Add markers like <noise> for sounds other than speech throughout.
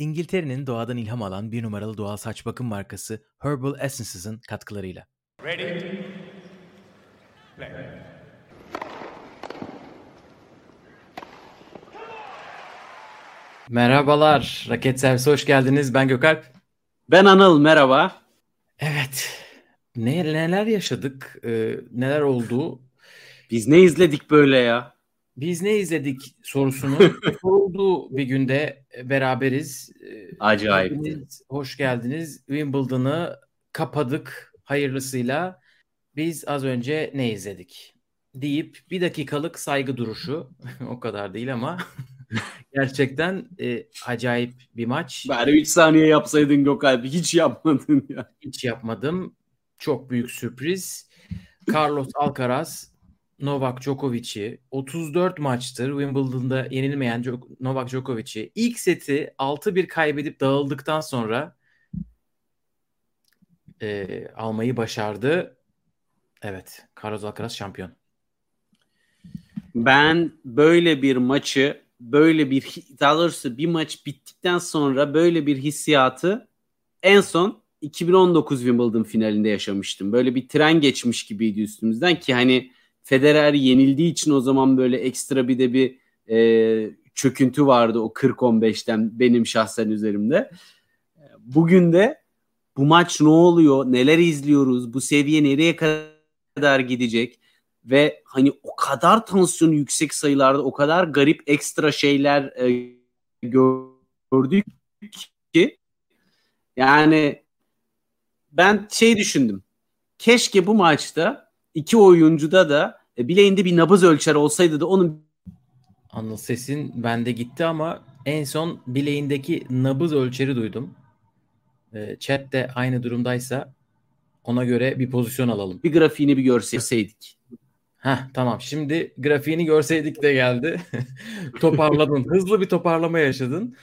İngiltere'nin doğadan ilham alan bir numaralı doğal saç bakım markası Herbal Essences'ın katkılarıyla. Ready? Play. Merhabalar, Raket Servisi hoş geldiniz. Ben Gökalp. Ben Anıl, merhaba. Evet, ne, neler yaşadık, e, neler oldu? Biz ne izledik böyle ya? Biz ne izledik sorusunu <laughs> sorulduğu bir günde beraberiz. Acayip. Hoş geldiniz. Wimbledon'ı kapadık hayırlısıyla. Biz az önce ne izledik? Deyip bir dakikalık saygı duruşu. <laughs> o kadar değil ama <laughs> gerçekten e, acayip bir maç. Bari 3 saniye yapsaydın Gökalp. Hiç yapmadın ya. Hiç yapmadım. Çok büyük sürpriz. Carlos Alcaraz Novak Djokovic'i 34 maçtır Wimbledon'da yenilmeyen Novak Djokovic'i ilk seti 6-1 kaybedip dağıldıktan sonra e, almayı başardı. Evet, Carlos Alcaraz şampiyon. Ben böyle bir maçı, böyle bir daha doğrusu bir maç bittikten sonra böyle bir hissiyatı en son 2019 Wimbledon finalinde yaşamıştım. Böyle bir tren geçmiş gibiydi üstümüzden ki hani Federer yenildiği için o zaman böyle ekstra bir de bir e, çöküntü vardı o 40-15'ten benim şahsen üzerimde. Bugün de bu maç ne oluyor, neler izliyoruz, bu seviye nereye kadar gidecek ve hani o kadar tansiyon yüksek sayılarda o kadar garip ekstra şeyler e, gördük ki yani ben şey düşündüm. Keşke bu maçta iki oyuncuda da e, bileğinde bir nabız ölçer olsaydı da onun Anıl sesin bende gitti ama en son bileğindeki nabız ölçeri duydum. E, chat de aynı durumdaysa ona göre bir pozisyon alalım. Bir grafiğini bir görseydik. Heh, tamam şimdi grafiğini görseydik de geldi. <laughs> Toparladın. Hızlı bir toparlama yaşadın.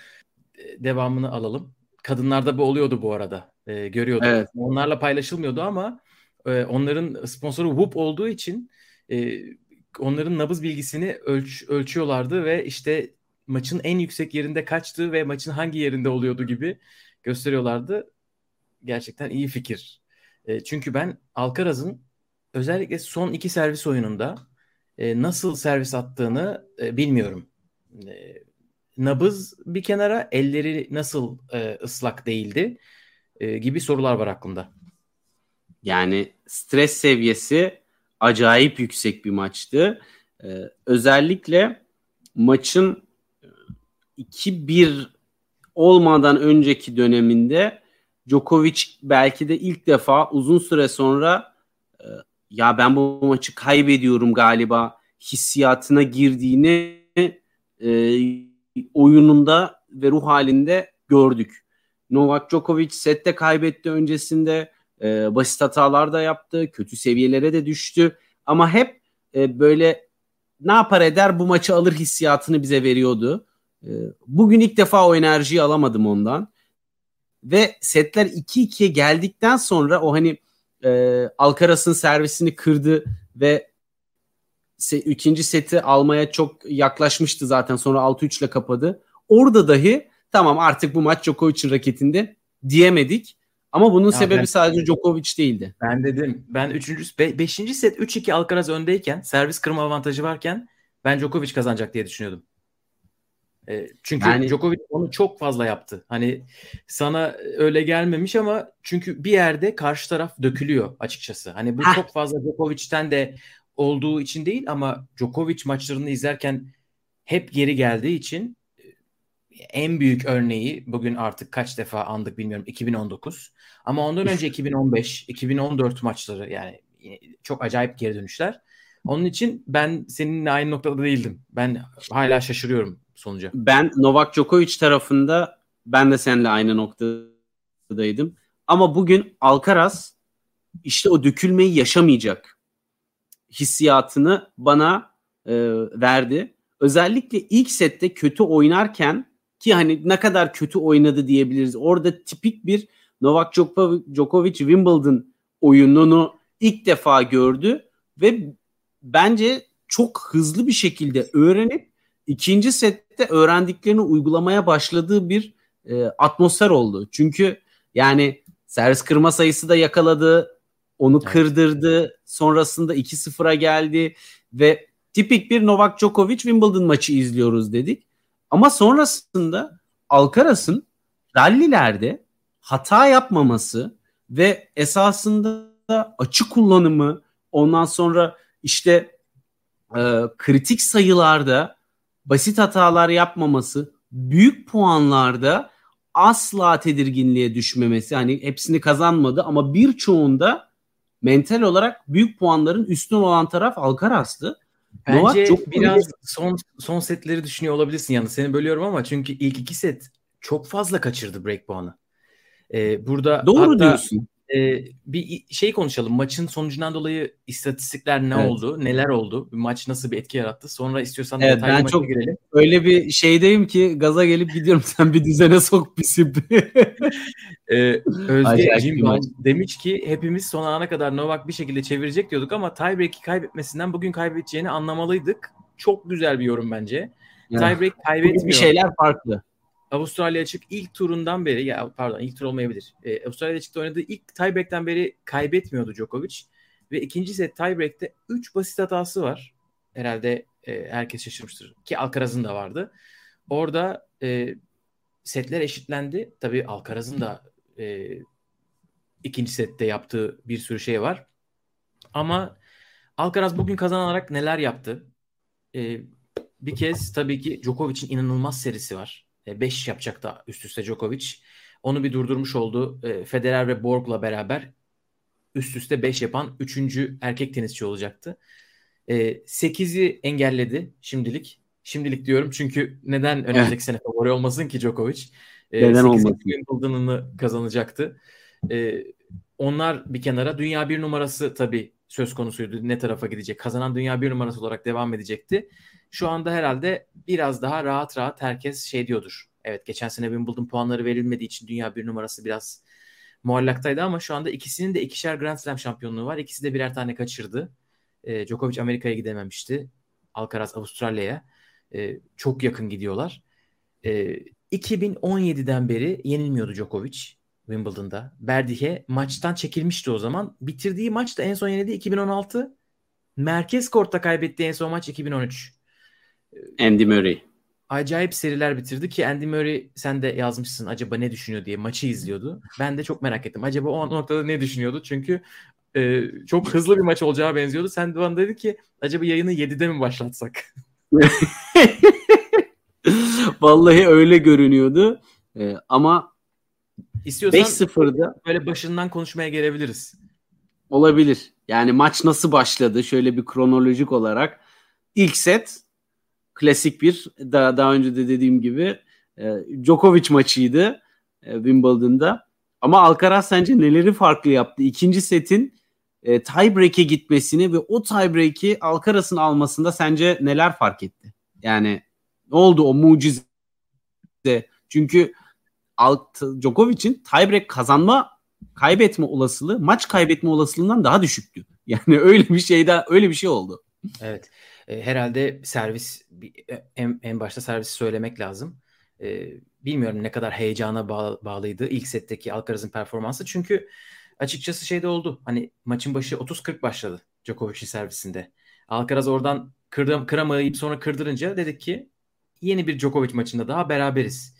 E, devamını alalım. Kadınlarda bu oluyordu bu arada. E, görüyordum. Evet. Onlarla paylaşılmıyordu ama e, onların sponsoru Whoop olduğu için e, onların nabız bilgisini ölç, ölçüyorlardı ve işte maçın en yüksek yerinde kaçtığı ve maçın hangi yerinde oluyordu gibi gösteriyorlardı. Gerçekten iyi fikir. E, çünkü ben Alcaraz'ın özellikle son iki servis oyununda e, nasıl servis attığını bilmiyorum. Nabız bir kenara, elleri nasıl ıslak değildi gibi sorular var aklımda. Yani stres seviyesi acayip yüksek bir maçtı. Ee, özellikle maçın 2-1 e, olmadan önceki döneminde Djokovic belki de ilk defa uzun süre sonra e, ya ben bu maçı kaybediyorum galiba hissiyatına girdiğini e, oyununda ve ruh halinde gördük. Novak Djokovic sette kaybetti öncesinde e, basit hatalar da yaptı. Kötü seviyelere de düştü. Ama hep e, böyle ne yapar eder bu maçı alır hissiyatını bize veriyordu. E, bugün ilk defa o enerjiyi alamadım ondan. Ve setler 2-2'ye geldikten sonra o hani e, Alcaraz'ın servisini kırdı ve se, ikinci seti almaya çok yaklaşmıştı zaten. Sonra 6-3 ile kapadı. Orada dahi tamam artık bu maç Djokovic'in raketinde diyemedik. Ama bunun ya sebebi ben, sadece Djokovic değildi. Ben dedim. Ben 3. 5. set 3-2 Alcaraz öndeyken servis kırma avantajı varken ben Djokovic kazanacak diye düşünüyordum. E, çünkü yani, Djokovic onu çok fazla yaptı. Hani sana öyle gelmemiş ama çünkü bir yerde karşı taraf dökülüyor açıkçası. Hani bu heh. çok fazla Djokovic'ten de olduğu için değil ama Djokovic maçlarını izlerken hep geri geldiği için en büyük örneği bugün artık kaç defa andık bilmiyorum 2019. Ama ondan önce <laughs> 2015, 2014 maçları yani çok acayip geri dönüşler. Onun için ben seninle aynı noktada değildim. Ben hala şaşırıyorum sonuca. Ben Novak Djokovic tarafında ben de seninle aynı noktadaydım. Ama bugün Alcaraz işte o dökülmeyi yaşamayacak hissiyatını bana e, verdi. Özellikle ilk sette kötü oynarken ki hani ne kadar kötü oynadı diyebiliriz. Orada tipik bir Novak Djokovic Wimbledon oyununu ilk defa gördü ve bence çok hızlı bir şekilde öğrenip ikinci sette öğrendiklerini uygulamaya başladığı bir e, atmosfer oldu. Çünkü yani servis kırma sayısı da yakaladı. Onu evet. kırdırdı. Sonrasında 2-0'a geldi ve tipik bir Novak Djokovic Wimbledon maçı izliyoruz dedik. Ama sonrasında Alcaraz'ın rallilerde hata yapmaması ve esasında açı kullanımı ondan sonra işte e, kritik sayılarda basit hatalar yapmaması, büyük puanlarda asla tedirginliğe düşmemesi. Hani hepsini kazanmadı ama birçoğunda mental olarak büyük puanların üstün olan taraf Alcaraz'dı. Bence Novak çok biraz son son setleri düşünüyor olabilirsin yani seni bölüyorum ama çünkü ilk iki set çok fazla kaçırdı break puanı. Ee, burada Doğru hatta, diyorsun e, bir şey konuşalım. Maçın sonucundan dolayı istatistikler ne evet. oldu? Neler oldu? Maç nasıl bir etki yarattı? Sonra istiyorsan evet, detaylı ben maça çok girelim. Öyle bir şeydeyim ki gaza gelip gidiyorum. <laughs> Sen bir düzene sok bizi. <laughs> ee, Özge Jim demiş ki hepimiz son ana kadar Novak bir şekilde çevirecek diyorduk ama tiebreak'i kaybetmesinden bugün kaybedeceğini anlamalıydık. Çok güzel bir yorum bence. Tiebreak kaybetmiyor. Bir şeyler farklı. Avustralya açık ilk turundan beri ya pardon ilk tur olmayabilir. E, Avustralya açıkta oynadığı ilk tiebreak'ten beri kaybetmiyordu Djokovic ve ikinci set tiebreak'te 3 basit hatası var. Herhalde e, herkes şaşırmıştır ki Alcaraz'ın da vardı. Orada e, setler eşitlendi. Tabii Alcaraz'ın da e, ikinci sette yaptığı bir sürü şey var. Ama Alcaraz bugün kazanarak neler yaptı? E, bir kez tabii ki Djokovic'in inanılmaz serisi var. 5 yapacak da üst üste Djokovic. Onu bir durdurmuş oldu. E, Federer ve Borg'la beraber üst üste 5 yapan 3. erkek tenisçi olacaktı. 8'i e, engelledi şimdilik. Şimdilik diyorum çünkü neden önümüzdeki sene favori olmasın ki Djokovic? E, neden olmasın? Wimbledon'ını kazanacaktı. onlar bir kenara. Dünya bir numarası tabii söz konusuydu. Ne tarafa gidecek? Kazanan dünya bir numarası olarak devam edecekti. Şu anda herhalde biraz daha rahat rahat herkes şey diyordur. Evet geçen sene Wimbledon puanları verilmediği için dünya bir numarası biraz muallaktaydı ama şu anda ikisinin de ikişer Grand Slam şampiyonluğu var. İkisi de birer tane kaçırdı. E, Djokovic Amerika'ya gidememişti. Alcaraz Avustralya'ya. E, çok yakın gidiyorlar. E, 2017'den beri yenilmiyordu Djokovic Wimbledon'da. Berdih'e maçtan çekilmişti o zaman. Bitirdiği maç da en son yenildi 2016. Merkez kortta kaybettiği en son maç 2013. Andy Murray. Acayip seriler bitirdi ki Andy Murray sen de yazmışsın acaba ne düşünüyor diye maçı izliyordu. Ben de çok merak ettim. Acaba o noktada ne düşünüyordu? Çünkü e, çok hızlı bir maç olacağı benziyordu. Sen de bana dedi ki acaba yayını 7'de mi başlatsak? <laughs> Vallahi öyle görünüyordu. Ee, ama İstiyorsan 5-0'da böyle başından konuşmaya gelebiliriz. Olabilir. Yani maç nasıl başladı? Şöyle bir kronolojik olarak ilk set klasik bir daha, daha önce de dediğim gibi e, Djokovic maçıydı e, Wimbledon'da. Ama Alcaraz sence neleri farklı yaptı? İkinci setin e, tiebreak'e gitmesini ve o tiebreak'i Alcaraz'ın almasında sence neler fark etti? Yani ne oldu o mucize? Çünkü Alt, Djokovic'in tiebreak kazanma kaybetme olasılığı maç kaybetme olasılığından daha düşüktü. <laughs> Yani öyle bir şeyde öyle bir şey oldu. Evet. E, herhalde servis e, en, en başta servisi söylemek lazım. E, bilmiyorum ne kadar heyecana bağ, bağlıydı ilk setteki Alcaraz'ın performansı. Çünkü açıkçası şey de oldu. Hani maçın başı 30-40 başladı Djokovic'in servisinde. Alcaraz oradan kırdım, kıramayıp sonra kırdırınca dedik ki yeni bir Djokovic maçında daha beraberiz.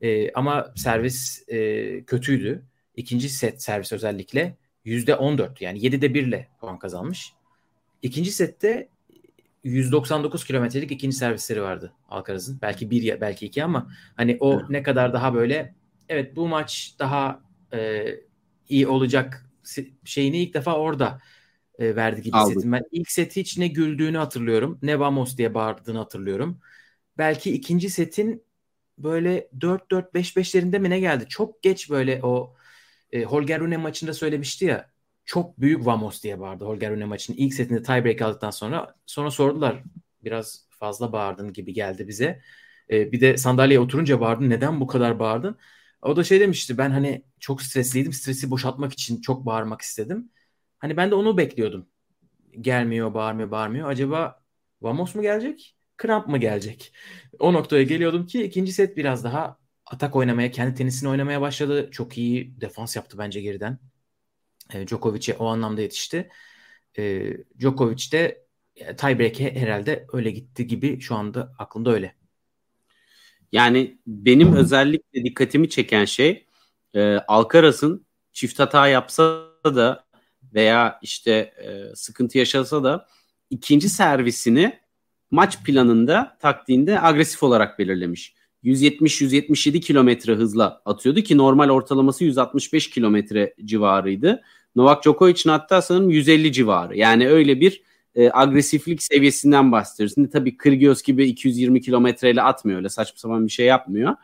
E, ama servis e, kötüydü. İkinci set servis özellikle %14 yani 7'de 1 ile puan kazanmış. İkinci sette 199 kilometrelik ikinci servisleri vardı Alcaraz'ın. Belki bir belki iki ama hani o ne kadar daha böyle evet bu maç daha e, iyi olacak şeyini ilk defa orada e, verdi gibi hissettim. Ben ilk set hiç ne güldüğünü hatırlıyorum. Ne vamos diye bağırdığını hatırlıyorum. Belki ikinci setin böyle 4-4-5-5'lerinde mi ne geldi? Çok geç böyle o e, Holger Rune maçında söylemişti ya çok büyük Vamos diye bağırdı Holger Rune maçının ilk setinde tiebreak aldıktan sonra. Sonra sordular biraz fazla bağırdın gibi geldi bize. E, bir de sandalyeye oturunca bağırdın. Neden bu kadar bağırdın? O da şey demişti ben hani çok stresliydim. Stresi boşaltmak için çok bağırmak istedim. Hani ben de onu bekliyordum. Gelmiyor, bağırmıyor, bağırmıyor. Acaba Vamos mu gelecek? Kramp mı gelecek? O noktaya geliyordum ki ikinci set biraz daha atak oynamaya, kendi tenisini oynamaya başladı. Çok iyi defans yaptı bence geriden. E, Djokovic'e o anlamda yetişti. E, Djokovic de e, tiebreak'e herhalde öyle gitti gibi şu anda aklımda öyle. Yani benim özellikle dikkatimi çeken şey e, Alcaraz'ın çift hata yapsa da veya işte e, sıkıntı yaşasa da ikinci servisini maç planında taktiğinde agresif olarak belirlemiş. 170-177 kilometre hızla atıyordu ki normal ortalaması 165 kilometre civarıydı. Novak Djokovic'in hatta sanırım 150 civarı. Yani öyle bir e, agresiflik seviyesinden bahsediyoruz. Şimdi tabii Kyrgios gibi 220 kilometreyle atmıyor öyle saçma sapan bir şey yapmıyor.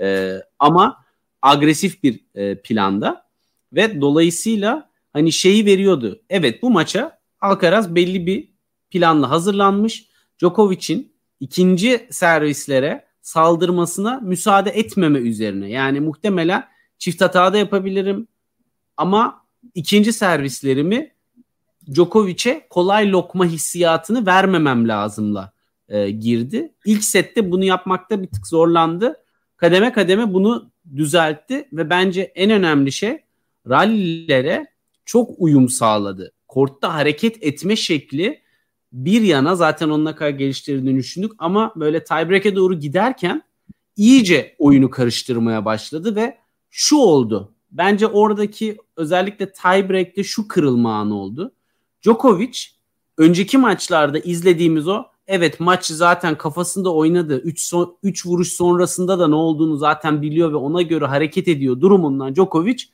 E, ama agresif bir e, planda ve dolayısıyla hani şeyi veriyordu. Evet bu maça Alcaraz belli bir planla hazırlanmış. Djokovic'in ikinci servislere saldırmasına müsaade etmeme üzerine. Yani muhtemelen çift hata da yapabilirim ama ikinci servislerimi Djokovic'e kolay lokma hissiyatını vermemem lazımla e, girdi. İlk sette bunu yapmakta bir tık zorlandı. Kademe kademe bunu düzeltti ve bence en önemli şey rallilere çok uyum sağladı. Kortta hareket etme şekli bir yana zaten onunla kadar geliştirdiğini düşündük ama böyle tiebreak'e doğru giderken iyice oyunu karıştırmaya başladı ve şu oldu. Bence oradaki özellikle tiebreak'te şu kırılma anı oldu. Djokovic önceki maçlarda izlediğimiz o evet maç zaten kafasında oynadı. 3 son, üç vuruş sonrasında da ne olduğunu zaten biliyor ve ona göre hareket ediyor durumundan Djokovic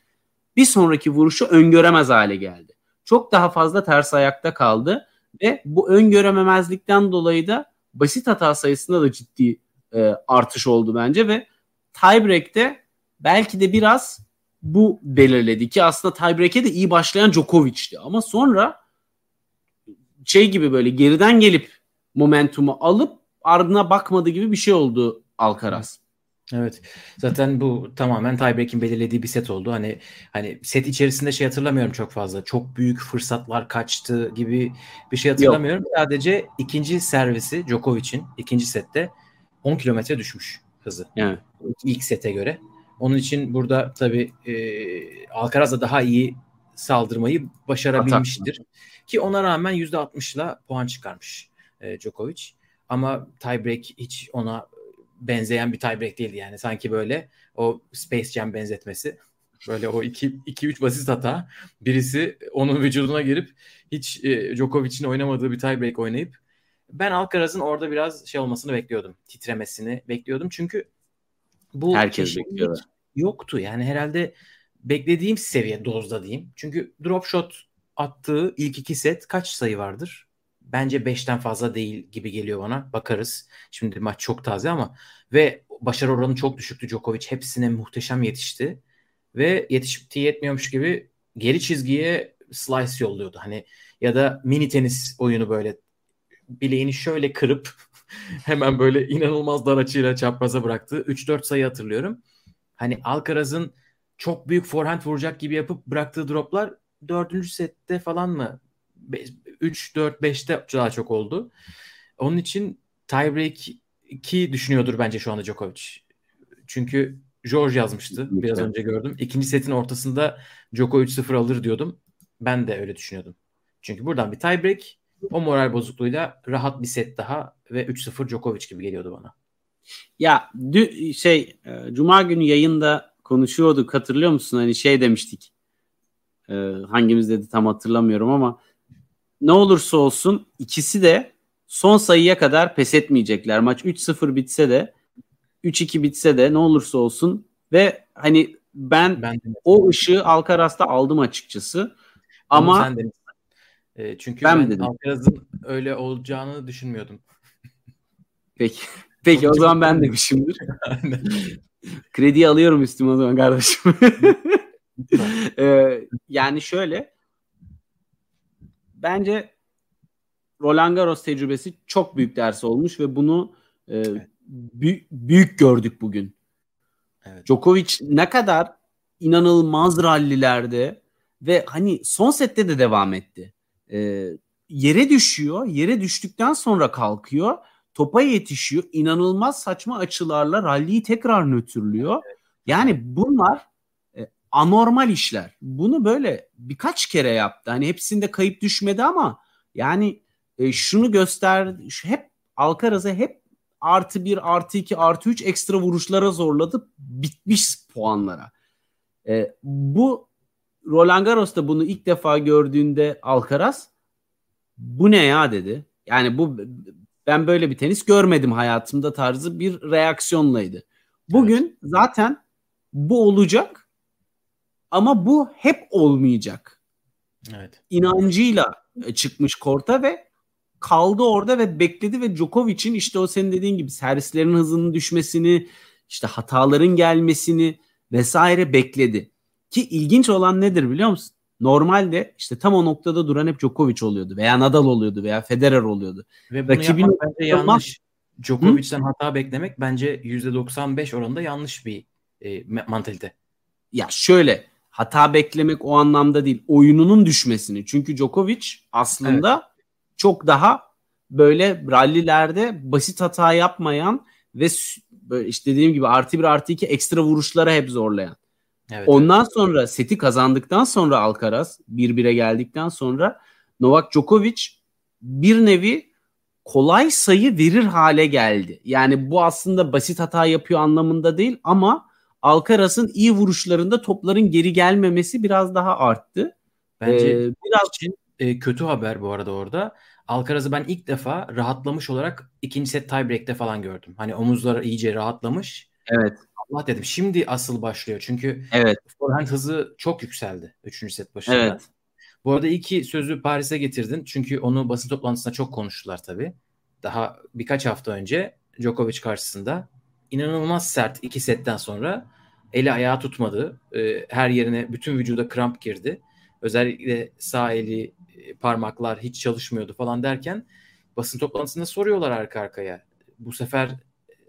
bir sonraki vuruşu öngöremez hale geldi. Çok daha fazla ters ayakta kaldı ve bu öngörememezlikten dolayı da basit hata sayısında da ciddi e, artış oldu bence ve tiebreak'te belki de biraz bu belirledi ki aslında tiebreak'e de iyi başlayan Djokovic'ti ama sonra şey gibi böyle geriden gelip momentumu alıp ardına bakmadı gibi bir şey oldu Alcaraz. Evet. Zaten bu tamamen tiebreak'in belirlediği bir set oldu. Hani hani set içerisinde şey hatırlamıyorum çok fazla. Çok büyük fırsatlar kaçtı gibi bir şey hatırlamıyorum. Yok. Sadece ikinci servisi Djokovic'in ikinci sette 10 kilometre düşmüş hızı. Evet. İlk sete göre. Onun için burada tabii e, Alcaraz da daha iyi saldırmayı başarabilmiştir. Atak. Ki ona rağmen %60'la puan çıkarmış e, Djokovic. Ama tiebreak hiç ona benzeyen bir tiebreak değildi yani. Sanki böyle o Space Jam benzetmesi. Böyle o 2-3 basit hata. Birisi onun vücuduna girip hiç e, Djokovic'in oynamadığı bir tiebreak oynayıp ben Alcaraz'ın orada biraz şey olmasını bekliyordum. Titremesini bekliyordum. Çünkü bu herkes bekliyor. Yoktu. Yani herhalde beklediğim seviye dozda diyeyim. Çünkü drop shot attığı ilk iki set kaç sayı vardır? Bence 5'ten fazla değil gibi geliyor bana. Bakarız. Şimdi maç çok taze ama ve başarı oranı çok düşüktü Djokovic. Hepsine muhteşem yetişti. Ve yetiştiği yetmiyormuş gibi geri çizgiye slice yolluyordu. Hani ya da mini tenis oyunu böyle bileğini şöyle kırıp <laughs> hemen böyle inanılmaz dar açıyla çapraza bıraktı. 3-4 sayı hatırlıyorum. Hani Alcaraz'ın çok büyük forehand vuracak gibi yapıp bıraktığı droplar dördüncü sette falan mı 3, 4, 5'te daha çok oldu. Onun için tiebreak 2 düşünüyordur bence şu anda Djokovic. Çünkü George yazmıştı. Biraz önce gördüm. İkinci setin ortasında Djokovic 0 alır diyordum. Ben de öyle düşünüyordum. Çünkü buradan bir tiebreak o moral bozukluğuyla rahat bir set daha ve 3-0 Djokovic gibi geliyordu bana. Ya şey e, Cuma günü yayında konuşuyorduk hatırlıyor musun? Hani şey demiştik. E, hangimiz dedi tam hatırlamıyorum ama ne olursa olsun ikisi de son sayıya kadar pes etmeyecekler. Maç 3-0 bitse de 3-2 bitse de ne olursa olsun ve hani ben, ben o ışığı Alcaraz'da aldım açıkçası. Ama sen de, e, çünkü ben, ben Alcaraz'ın öyle olacağını düşünmüyordum. Peki. Peki o zaman ben demişimdir. <laughs> Kredi alıyorum üstüme o zaman kardeşim. <laughs> ee, yani şöyle bence Roland Garros tecrübesi çok büyük ders olmuş ve bunu e, büyük, büyük gördük bugün. Evet. Djokovic ne kadar inanılmaz rallilerde ve hani son sette de devam etti. E, yere düşüyor. Yere düştükten sonra kalkıyor. topa yetişiyor. İnanılmaz saçma açılarla rally'yi tekrar nötrlüyor. Yani bunlar anormal işler. Bunu böyle birkaç kere yaptı. Hani hepsinde kayıp düşmedi ama yani e, şunu göster hep Alcaraz'ı hep artı bir, artı iki, artı üç ekstra vuruşlara zorladı. Bitmiş puanlara. E, bu Roland Garros'ta bunu ilk defa gördüğünde Alcaraz bu ne ya dedi. Yani bu ben böyle bir tenis görmedim hayatımda tarzı bir reaksiyonlaydı. Bugün evet. zaten bu olacak ama bu hep olmayacak. Evet. İnancıyla çıkmış korta ve kaldı orada ve bekledi ve Djokovic'in işte o senin dediğin gibi servislerin hızının düşmesini, işte hataların gelmesini vesaire bekledi. Ki ilginç olan nedir biliyor musun? Normalde işte tam o noktada duran hep Djokovic oluyordu veya Nadal oluyordu veya Federer oluyordu. Ve bunu Rakibin bence yanlış. Djokovic'ten hata beklemek bence %95 oranında yanlış bir e, mantalite. Ya şöyle hata beklemek o anlamda değil. Oyununun düşmesini. Çünkü Djokovic aslında evet. çok daha böyle rallilerde basit hata yapmayan ve böyle işte dediğim gibi artı bir artı iki ekstra vuruşlara hep zorlayan. Evet, Ondan evet. sonra seti kazandıktan sonra Alcaraz 1-1'e geldikten sonra Novak Djokovic bir nevi kolay sayı verir hale geldi. Yani bu aslında basit hata yapıyor anlamında değil ama Alcaraz'ın iyi vuruşlarında topların geri gelmemesi biraz daha arttı. Bence ee, biraz için e, kötü haber bu arada orada. Alcaraz'ı ben ilk defa rahatlamış olarak ikinci set tiebreak'te falan gördüm. Hani omuzları iyice rahatlamış. Evet. Allah dedim. Şimdi asıl başlıyor. Çünkü evet. forehand hızı çok yükseldi 3. set başında. Evet. Bu arada iki sözü Paris'e getirdin. Çünkü onu basın toplantısında çok konuştular tabii. Daha birkaç hafta önce Djokovic karşısında inanılmaz sert iki setten sonra eli ayağı tutmadı. Ee, her yerine bütün vücuda kramp girdi. Özellikle sağ eli e, parmaklar hiç çalışmıyordu falan derken basın toplantısında soruyorlar arka arkaya. Bu sefer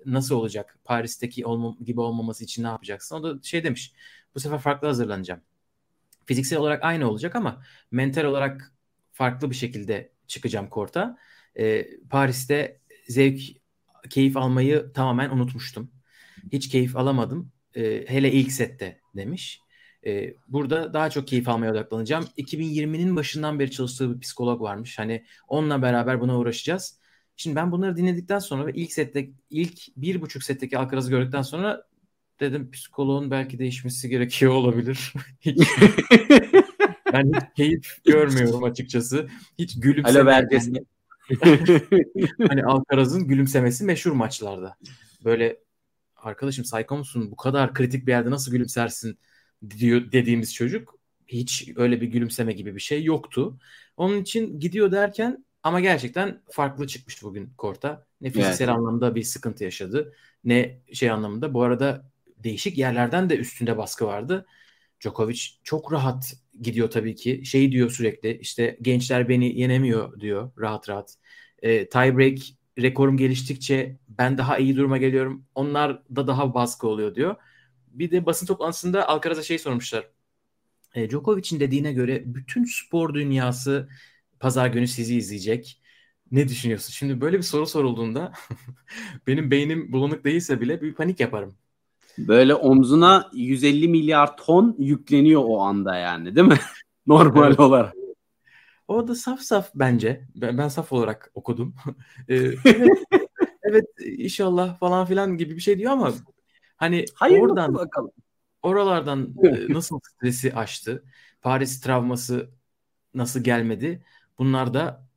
nasıl olacak? Paris'teki olma, gibi olmaması için ne yapacaksın? O da şey demiş. Bu sefer farklı hazırlanacağım. Fiziksel olarak aynı olacak ama mental olarak farklı bir şekilde çıkacağım korta. Ee, Paris'te zevk, keyif almayı tamamen unutmuştum. Hiç keyif alamadım. Ee, hele ilk sette demiş. Ee, burada daha çok keyif almaya odaklanacağım. 2020'nin başından beri çalıştığı bir psikolog varmış. Hani onunla beraber buna uğraşacağız. Şimdi ben bunları dinledikten sonra ve ilk sette ilk bir buçuk setteki Alcaraz'ı gördükten sonra dedim psikoloğun belki değişmesi gerekiyor olabilir. <laughs> <laughs> ben hiç keyif görmüyorum açıkçası. Hiç gülümseme. <laughs> hani Alcaraz'ın gülümsemesi meşhur maçlarda. Böyle arkadaşım sayko musun? Bu kadar kritik bir yerde nasıl gülümsersin diyor dediğimiz çocuk hiç öyle bir gülümseme gibi bir şey yoktu. Onun için gidiyor derken ama gerçekten farklı çıkmış bugün Korta. Ne fiziksel evet. anlamda bir sıkıntı yaşadı ne şey anlamında. Bu arada değişik yerlerden de üstünde baskı vardı. Djokovic çok rahat gidiyor tabii ki. Şey diyor sürekli işte gençler beni yenemiyor diyor rahat rahat. E, tiebreak rekorum geliştikçe ben daha iyi duruma geliyorum. Onlar da daha baskı oluyor diyor. Bir de basın toplantısında Alcaraz'a şey sormuşlar. E, Djokovic'in dediğine göre bütün spor dünyası pazar günü sizi izleyecek. Ne düşünüyorsun? Şimdi böyle bir soru sorulduğunda <laughs> benim beynim bulanık değilse bile bir panik yaparım. Böyle omzuna 150 milyar ton yükleniyor o anda yani değil mi? <laughs> Normal evet. olarak. O da saf saf bence. Ben, ben saf olarak okudum. <laughs> Ee, evet, evet inşallah falan filan gibi bir şey diyor ama hani Hayır, oradan bakalım. oralardan <laughs> nasıl stresi aştı? Paris travması nasıl gelmedi? Bunlar da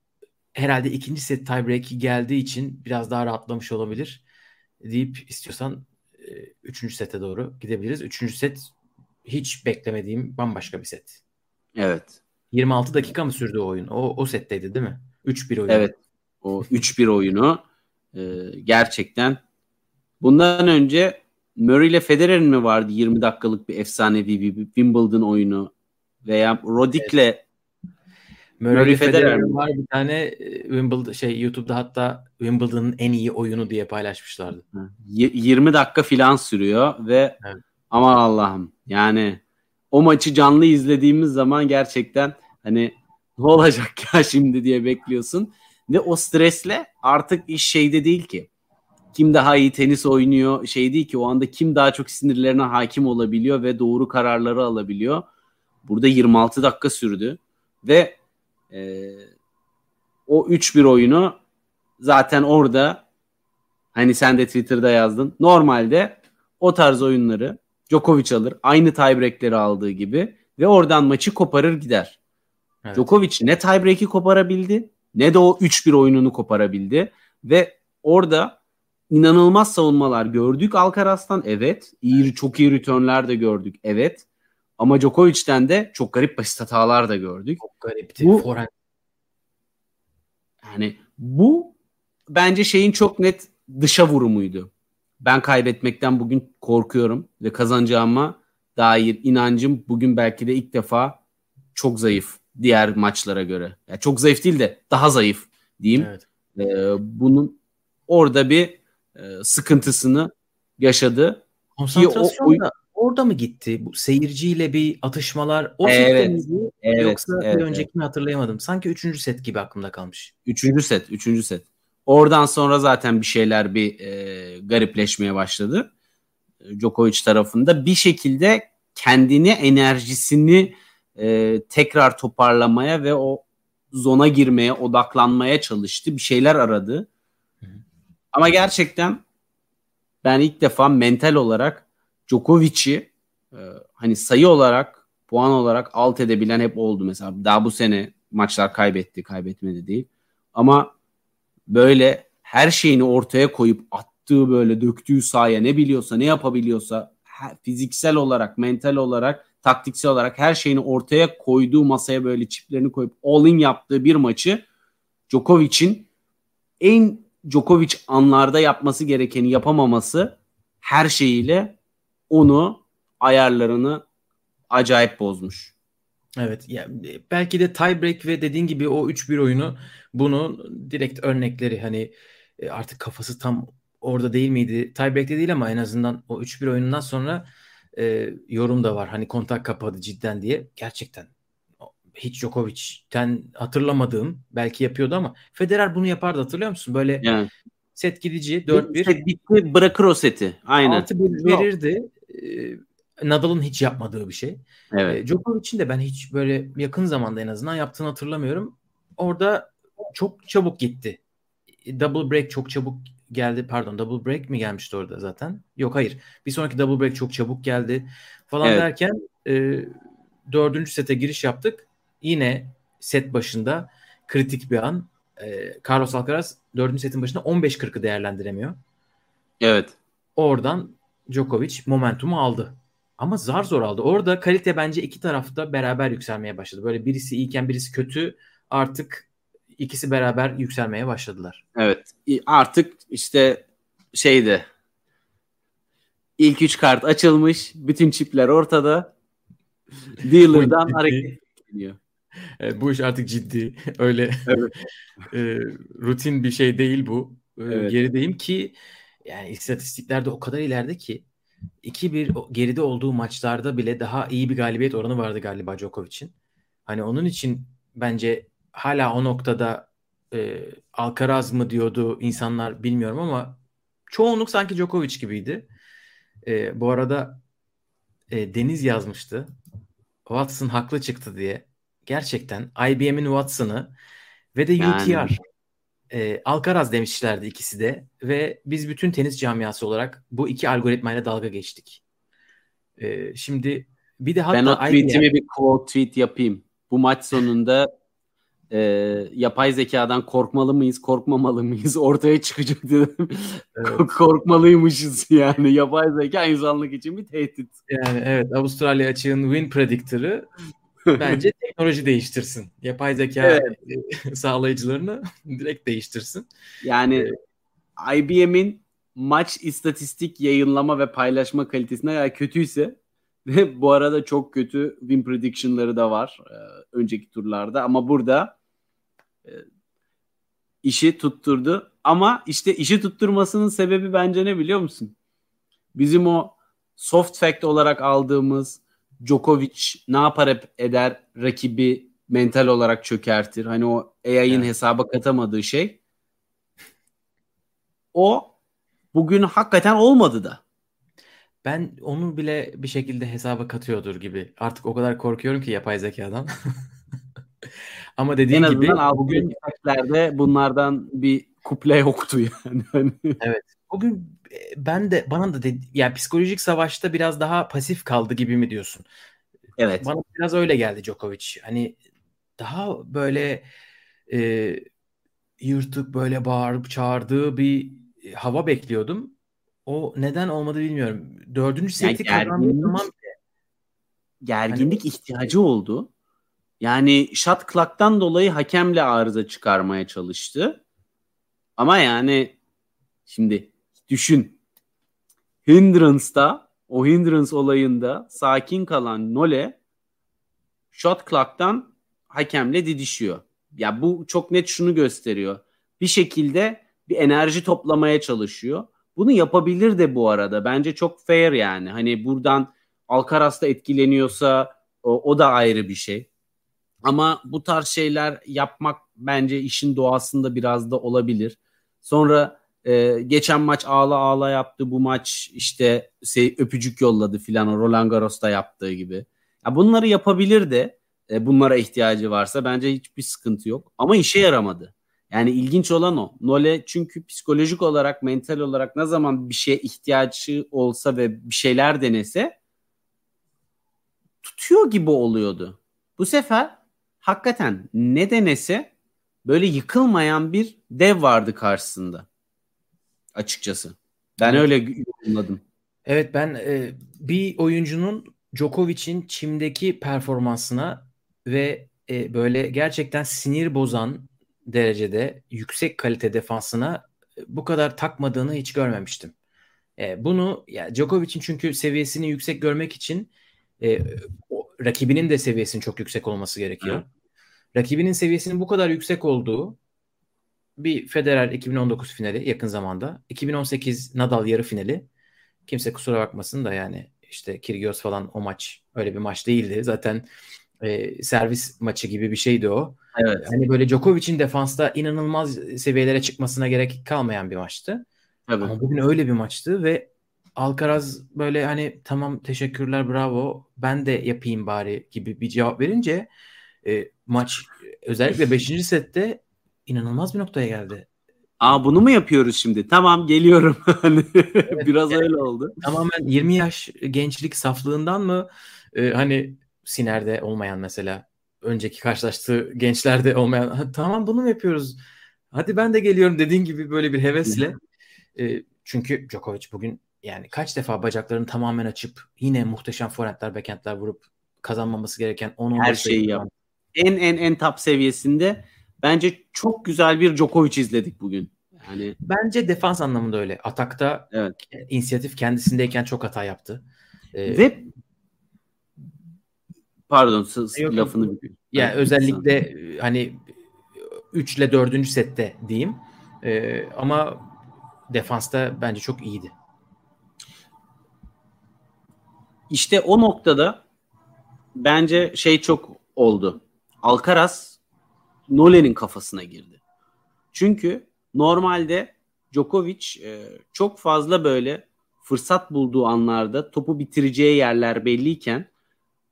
herhalde ikinci set tiebreak'i geldiği için biraz daha rahatlamış olabilir deyip istiyorsan üçüncü sete doğru gidebiliriz. Üçüncü set hiç beklemediğim bambaşka bir set. Evet. 26 dakika mı sürdü o oyun? O, o setteydi değil mi? 3-1 oyunu. Evet. O 3-1 oyunu e, gerçekten bundan önce Murray ile Federer'in mi vardı 20 dakikalık bir efsanevi bir Wimbledon oyunu veya Roddick'le evet. Murray, Murray Federer var bir tane e, Wimbledon şey YouTube'da hatta Wimbledon'ın en iyi oyunu diye paylaşmışlardı. 20 dakika filan sürüyor ve evet. aman Allah'ım yani o maçı canlı izlediğimiz zaman gerçekten hani ne olacak ya <laughs> şimdi diye bekliyorsun. Ve o stresle artık iş şeyde değil ki. Kim daha iyi tenis oynuyor şey değil ki o anda kim daha çok sinirlerine hakim olabiliyor ve doğru kararları alabiliyor. Burada 26 dakika sürdü ve e, o 3-1 oyunu zaten orada hani sen de Twitter'da yazdın. Normalde o tarz oyunları Djokovic alır. Aynı tiebreak'leri aldığı gibi ve oradan maçı koparır gider. Evet. Djokovic ne tiebreak'i koparabildi ne de o 3-1 oyununu koparabildi ve orada inanılmaz savunmalar gördük Alcaraz'tan evet. İyi, çok iyi returnler de gördük evet. Ama Djokovic'ten de çok garip basit hatalar da gördük. Çok garipti. Bu, Forehand. Yani bu bence şeyin çok net dışa vurumuydu. Ben kaybetmekten bugün korkuyorum ve kazanacağıma dair inancım bugün belki de ilk defa çok zayıf diğer maçlara göre. Yani çok zayıf değil de daha zayıf diyeyim. Evet. Ee, bunun orada bir e, sıkıntısını yaşadı. Konsantrasyon da orada mı gitti? Bu seyirciyle bir atışmalar o evet, miydi? Evet, Yoksa evet, bir öncekini evet. hatırlayamadım. Sanki üçüncü set gibi aklımda kalmış. Üçüncü set, üçüncü set. Oradan sonra zaten bir şeyler bir e, garipleşmeye başladı. Djokovic tarafında bir şekilde kendini enerjisini e, tekrar toparlamaya ve o zona girmeye odaklanmaya çalıştı. Bir şeyler aradı. Ama gerçekten ben ilk defa mental olarak Djokovic'i e, hani sayı olarak puan olarak alt edebilen hep oldu mesela. Daha bu sene maçlar kaybetti, kaybetmedi değil. Ama böyle her şeyini ortaya koyup attığı böyle döktüğü sahaya ne biliyorsa, ne yapabiliyorsa fiziksel olarak, mental olarak, taktiksel olarak her şeyini ortaya koyduğu masaya böyle çiplerini koyup all in yaptığı bir maçı Djokovic'in en Djokovic anlarda yapması gerekeni yapamaması her şeyiyle onu ayarlarını acayip bozmuş. Evet yani belki de tiebreak ve dediğin gibi o 3-1 oyunu bunun direkt örnekleri hani e, artık kafası tam orada değil miydi? Tiebreak'te değil ama en azından o 3-1 oyunundan sonra e, yorum da var. Hani kontak kapadı cidden diye. Gerçekten hiç Djokovic'ten hatırlamadığım belki yapıyordu ama Federer bunu yapardı hatırlıyor musun? Böyle yani. set gidici 4-1. Set bitti bırakır o seti. Aynen. 6-1 verirdi. E, Nadal'ın hiç yapmadığı bir şey. Evet. E, Djokovic'in de ben hiç böyle yakın zamanda en azından yaptığını hatırlamıyorum. Orada çok çabuk gitti. Double break çok çabuk geldi. Pardon double break mi gelmişti orada zaten? Yok hayır. Bir sonraki double break çok çabuk geldi falan evet. derken e, dördüncü sete giriş yaptık. Yine set başında kritik bir an. E, Carlos Alcaraz dördüncü setin başında 15-40'ı değerlendiremiyor. Evet. Oradan Djokovic momentumu aldı. Ama zar zor aldı. Orada kalite bence iki tarafta beraber yükselmeye başladı. Böyle birisi iyiken birisi kötü artık ikisi beraber yükselmeye başladılar. Evet. Artık işte şeyde ilk üç kart açılmış. Bütün çipler ortada. Dealer'dan hareket ediyor. <laughs> Evet, bu iş artık ciddi. <laughs> Öyle evet. <laughs> e, rutin bir şey değil bu. E, evet. Gerideyim ki yani istatistiklerde o kadar ileride ki 2-1 geride olduğu maçlarda bile daha iyi bir galibiyet oranı vardı galiba Djokovic'in. Hani onun için bence hala o noktada e, Alcaraz mı diyordu insanlar bilmiyorum ama çoğunluk sanki Djokovic gibiydi. E, bu arada e, Deniz yazmıştı. Watson haklı çıktı diye. Gerçekten IBM'in Watson'ı ve de yani. UTR e, Alcaraz demişlerdi ikisi de ve biz bütün tenis camiası olarak bu iki algoritmayla dalga geçtik. E, şimdi bir de hatta ben o tweetimi IBM... bir quote tweet yapayım. Bu maç sonunda e, yapay zekadan korkmalı mıyız, korkmamalı mıyız <laughs> ortaya çıkacak dedim. Evet. <laughs> Korkmalıymışız yani. Yapay zeka insanlık için bir tehdit. Yani evet Avustralya açığın win predictor'ı bence teknoloji değiştirsin. Yapay zeka evet. <laughs> sağlayıcılarını direkt değiştirsin. Yani ee, IBM'in maç istatistik yayınlama ve paylaşma kalitesine eğer kötüyse ve <laughs> bu arada çok kötü win prediction'ları da var e, önceki turlarda ama burada e, işi tutturdu. Ama işte işi tutturmasının sebebi bence ne biliyor musun? Bizim o soft fact olarak aldığımız Djokovic ne yapar eder rakibi mental olarak çökertir. Hani o AI'ın evet. hesaba katamadığı şey. O bugün hakikaten olmadı da. Ben onu bile bir şekilde hesaba katıyordur gibi. Artık o kadar korkuyorum ki yapay zekadan. <laughs> Ama dediğin en gibi bugün saatlerde bunlardan bir kuple yoktu yani. <laughs> Hani evet. Bugün ben de bana da dedi, yani psikolojik savaşta biraz daha pasif kaldı gibi mi diyorsun? Evet. Bana biraz öyle geldi Djokovic. Hani daha böyle e, yırtık böyle bağırıp çağırdığı bir hava bekliyordum. O neden olmadı bilmiyorum. Dördüncü seti yani kazandığı zaman gerginlik hani, ihtiyacı oldu. Yani shot clock'tan dolayı hakemle arıza çıkarmaya çalıştı. Ama yani şimdi düşün. Hindrance'da o hindrance olayında sakin kalan Nole shot clock'tan hakemle didişiyor. Ya bu çok net şunu gösteriyor. Bir şekilde bir enerji toplamaya çalışıyor. Bunu yapabilir de bu arada. Bence çok fair yani. Hani buradan Alcaraz da etkileniyorsa o, o da ayrı bir şey. Ama bu tarz şeyler yapmak bence işin doğasında biraz da olabilir. Sonra e, geçen maç ağla ağla yaptı. Bu maç işte şey, öpücük yolladı filan o Roland Garros'ta yaptığı gibi. Ya bunları yapabilir de e, bunlara ihtiyacı varsa bence hiçbir sıkıntı yok. Ama işe yaramadı. Yani ilginç olan o. Nole çünkü psikolojik olarak, mental olarak ne zaman bir şeye ihtiyacı olsa ve bir şeyler denese tutuyor gibi oluyordu. Bu sefer hakikaten ne denese böyle yıkılmayan bir dev vardı karşısında. Açıkçası. Ben evet. öyle yorumladım. Evet ben e, bir oyuncunun Djokovic'in çimdeki performansına ve e, böyle gerçekten sinir bozan derecede yüksek kalite defansına e, bu kadar takmadığını hiç görmemiştim. E, bunu ya Djokovic'in çünkü seviyesini yüksek görmek için e, o, rakibinin de seviyesinin çok yüksek olması gerekiyor. Hı. Rakibinin seviyesinin bu kadar yüksek olduğu bir Federer 2019 finali yakın zamanda, 2018 Nadal yarı finali. Kimse kusura bakmasın da yani işte Kyrgios falan o maç öyle bir maç değildi. Zaten e, servis maçı gibi bir şeydi o. Evet. Hani böyle Djokovic'in defansta inanılmaz seviyelere çıkmasına gerek kalmayan bir maçtı. Tabii. Ama bugün öyle bir maçtı ve Alcaraz böyle hani tamam teşekkürler bravo ben de yapayım bari gibi bir cevap verince e, maç özellikle 5. sette inanılmaz bir noktaya geldi. Aa bunu mu yapıyoruz şimdi? Tamam geliyorum. <laughs> Hani evet, Biraz yani, öyle oldu. Tamamen 20 yaş gençlik saflığından mı e, hani Siner'de olmayan mesela önceki karşılaştığı gençlerde olmayan tamam bunu mu yapıyoruz? Hadi ben de geliyorum dediğin gibi böyle bir hevesle. e, çünkü Djokovic bugün yani kaç defa bacaklarını tamamen açıp yine muhteşem forentler, backhandler vurup kazanmaması gereken 10 Her şeyi yap. En en en top seviyesinde bence çok güzel bir Djokovic izledik bugün. Yani bence defans anlamında öyle. Atakta evet. inisiyatif kendisindeyken çok hata yaptı. Ee, Ve Pardon yok, lafını ya yani özellikle e, hani 3 ile 4. sette diyeyim. Ee, ama defansta bence çok iyiydi. İşte o noktada bence şey çok oldu. Alcaraz Nolan'in kafasına girdi. Çünkü normalde Djokovic e, çok fazla böyle fırsat bulduğu anlarda topu bitireceği yerler belliyken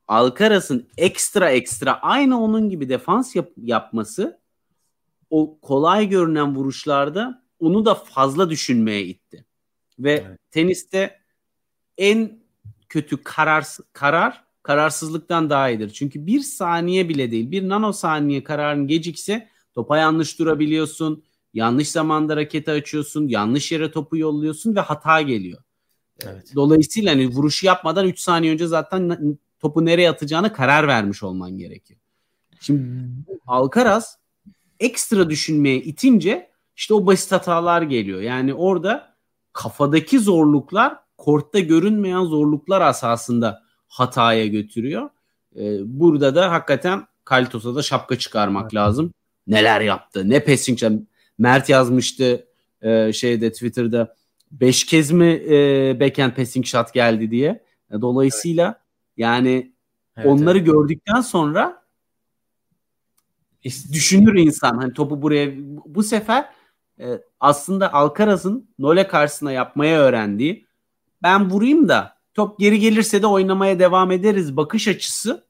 Alcaraz'ın ekstra ekstra aynı onun gibi defans yap- yapması o kolay görünen vuruşlarda onu da fazla düşünmeye itti. Ve evet. teniste en kötü karar karar kararsızlıktan daha iyidir. Çünkü bir saniye bile değil bir nanosaniye kararın gecikse topa yanlış durabiliyorsun. Yanlış zamanda raketi açıyorsun. Yanlış yere topu yolluyorsun ve hata geliyor. Evet. Dolayısıyla hani vuruşu yapmadan 3 saniye önce zaten topu nereye atacağını karar vermiş olman gerekiyor. Şimdi Alcaraz ekstra düşünmeye itince işte o basit hatalar geliyor. Yani orada kafadaki zorluklar kortta görünmeyen zorluklar asasında hataya götürüyor. Ee, burada da hakikaten Kalitos'a da şapka çıkarmak evet. lazım. Neler yaptı? Ne passing Mert yazmıştı e, şeyde Twitter'da 5 kez mi e, backhand passing shot geldi diye. Dolayısıyla evet. Yani evet, onları evet. gördükten sonra düşünür insan hani topu buraya bu sefer e, aslında Alcaraz'ın Nole karşısına yapmaya öğrendiği ben vurayım da top geri gelirse de oynamaya devam ederiz bakış açısı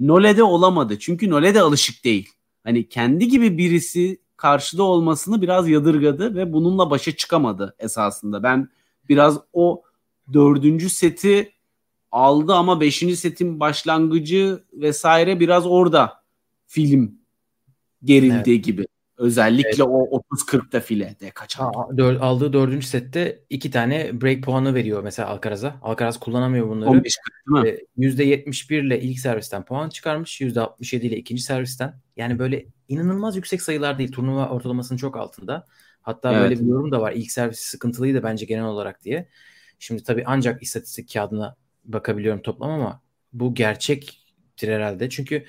Nole'de olamadı. Çünkü Nole de alışık değil. Hani kendi gibi birisi karşıda olmasını biraz yadırgadı ve bununla başa çıkamadı esasında. Ben biraz o dördüncü seti aldı ama beşinci setin başlangıcı vesaire biraz orada film gerildi evet. gibi. Özellikle evet. o 30-40'da file de kaçan. Dör, aldığı dördüncü sette iki tane break puanı veriyor mesela Alcaraz'a. Alcaraz kullanamıyor bunları. 15 40 değil mi? %71 ile ilk servisten puan çıkarmış. %67 ile ikinci servisten. Yani böyle inanılmaz yüksek sayılar değil. Turnuva ortalamasının çok altında. Hatta evet. böyle bir yorum da var. İlk servisi sıkıntılıydı bence genel olarak diye. Şimdi tabii ancak istatistik kağıdına bakabiliyorum toplam ama bu gerçektir herhalde. Çünkü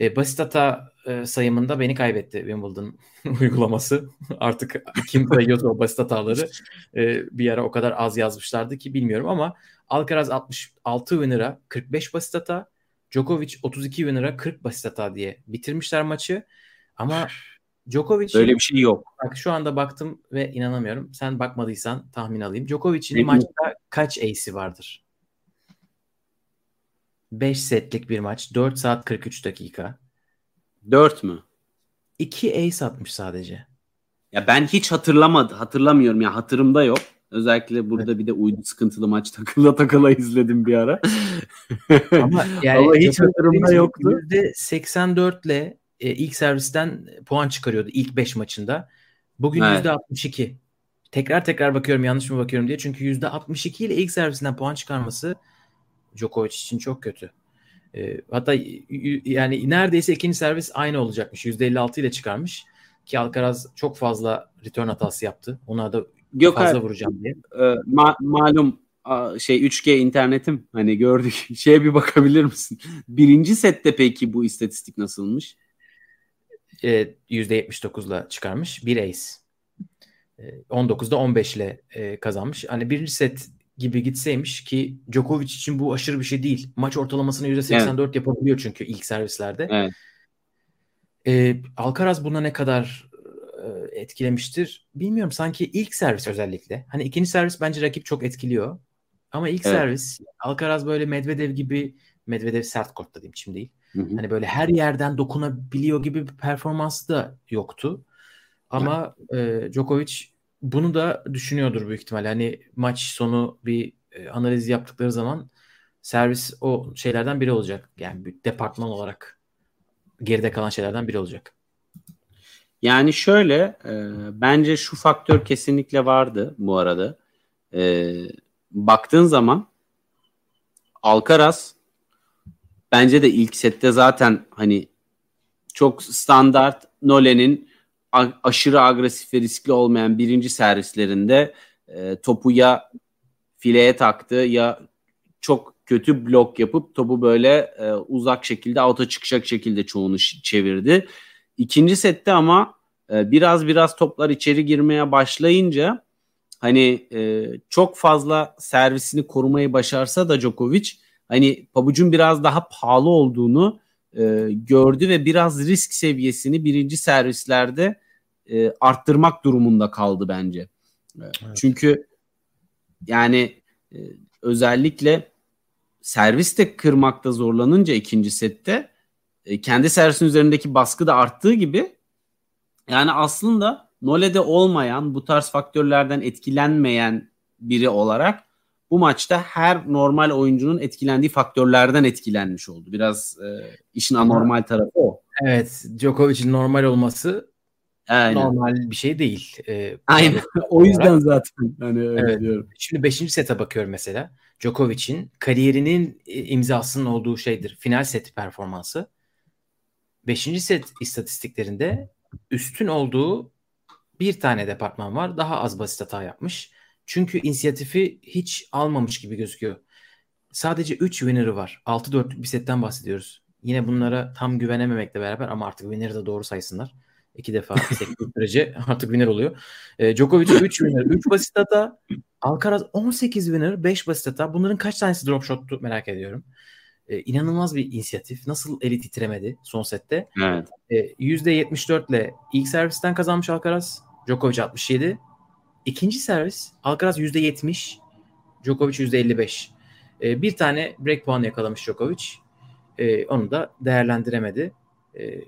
e, basit hata e, sayımında beni kaybetti Wimbledon <laughs> uygulaması. Artık kim sayıyorsa o basit hataları e, bir ara o kadar az yazmışlardı ki bilmiyorum ama Alcaraz 66 winner'a 45 basit hata, Djokovic 32 winner'a 40 basit hata diye bitirmişler maçı. Ama Djokovic böyle bir şey yok. Bak şu anda baktım ve inanamıyorum. Sen bakmadıysan tahmin alayım. Djokovic'in maçta kaç ace'i vardır? 5 setlik bir maç. 4 saat 43 dakika. 4 mü? 2 ace atmış sadece. Ya ben hiç hatırlamadı, hatırlamıyorum ya hatırımda yok. Özellikle burada evet. bir de uydu sıkıntılı maç <laughs> takıla takıla izledim bir ara. <laughs> Ama yani Ama hiç hatırımda yoktu. %84 ile e, ilk servisten puan çıkarıyordu ilk 5 maçında. Bugün evet. %62. Tekrar tekrar bakıyorum yanlış mı bakıyorum diye. Çünkü %62 ile ilk servisinden puan çıkarması Djokovic için çok kötü. E, hatta yani neredeyse ikinci servis aynı olacakmış. %56 ile çıkarmış. Ki Alcaraz çok fazla return hatası yaptı. Ona da Yok fazla abi, vuracağım diye. E, ma- malum şey 3G internetim hani gördük. <laughs> Şeye bir bakabilir misin? Birinci sette peki bu istatistik nasılmış? E, %79 ile çıkarmış. Bir ace. E, 19'da 15 ile e, kazanmış. Hani birinci set gibi gitseymiş ki Djokovic için bu aşırı bir şey değil. Maç ortalamasını %84 evet. yapabiliyor çünkü ilk servislerde. Evet. Ee, Alcaraz buna ne kadar e, etkilemiştir bilmiyorum. Sanki ilk servis özellikle. Hani ikinci servis bence rakip çok etkiliyor. Ama ilk evet. servis Alcaraz böyle Medvedev gibi Medvedev sert kortta diyeyim şimdi değil. Hı hı. Hani böyle her yerden dokunabiliyor gibi bir performansı da yoktu. Ama e, Djokovic bunu da düşünüyordur büyük ihtimalle. Hani maç sonu bir e, analiz yaptıkları zaman servis o şeylerden biri olacak. Yani bir departman olarak geride kalan şeylerden biri olacak. Yani şöyle e, bence şu faktör kesinlikle vardı bu arada. E, baktığın zaman Alcaraz bence de ilk sette zaten hani çok standart Nolen'in aşırı agresif ve riskli olmayan birinci servislerinde e, topu ya fileye taktı ya çok kötü blok yapıp topu böyle e, uzak şekilde auto çıkacak şekilde çoğunu çevirdi. İkinci sette ama e, biraz biraz toplar içeri girmeye başlayınca hani e, çok fazla servisini korumayı başarsa da Djokovic hani pabucun biraz daha pahalı olduğunu e, gördü ve biraz risk seviyesini birinci servislerde e, arttırmak durumunda kaldı bence. E, evet. Çünkü yani e, özellikle servis de kırmakta zorlanınca ikinci sette e, kendi servisin üzerindeki baskı da arttığı gibi yani aslında Nole'de olmayan bu tarz faktörlerden etkilenmeyen biri olarak bu maçta her normal oyuncunun etkilendiği faktörlerden etkilenmiş oldu. Biraz e, işin anormal tarafı o. Evet, Djokovic'in normal olması Aynen. normal bir şey değil. Ee, Aynen. <laughs> o yüzden zaten hani evet. diyorum. Şimdi 5. sete bakıyorum mesela. Djokovic'in kariyerinin e, imzasının olduğu şeydir. Final set performansı. 5. set istatistiklerinde üstün olduğu bir tane departman var. Daha az basit hata yapmış. Çünkü inisiyatifi hiç almamış gibi gözüküyor. Sadece 3 winner'ı var. 6-4'lük bir setten bahsediyoruz. Yine bunlara tam güvenememekle beraber ama artık winner'ı da doğru saysınlar. İki defa <laughs> sektiği sürece artık winner oluyor. E, Djokovic 3 winner, 3 basit hata. Alcaraz 18 winner, 5 basit hata. Bunların kaç tanesi drop shot'tu merak ediyorum. E, inanılmaz bir inisiyatif. Nasıl eli titremedi son sette. Evet. E, %74 ile ilk servisten kazanmış Alcaraz. Djokovic 67. İkinci servis Alcaraz %70. Djokovic %55. E, bir tane break puanı yakalamış Djokovic. E, onu da değerlendiremedi. E,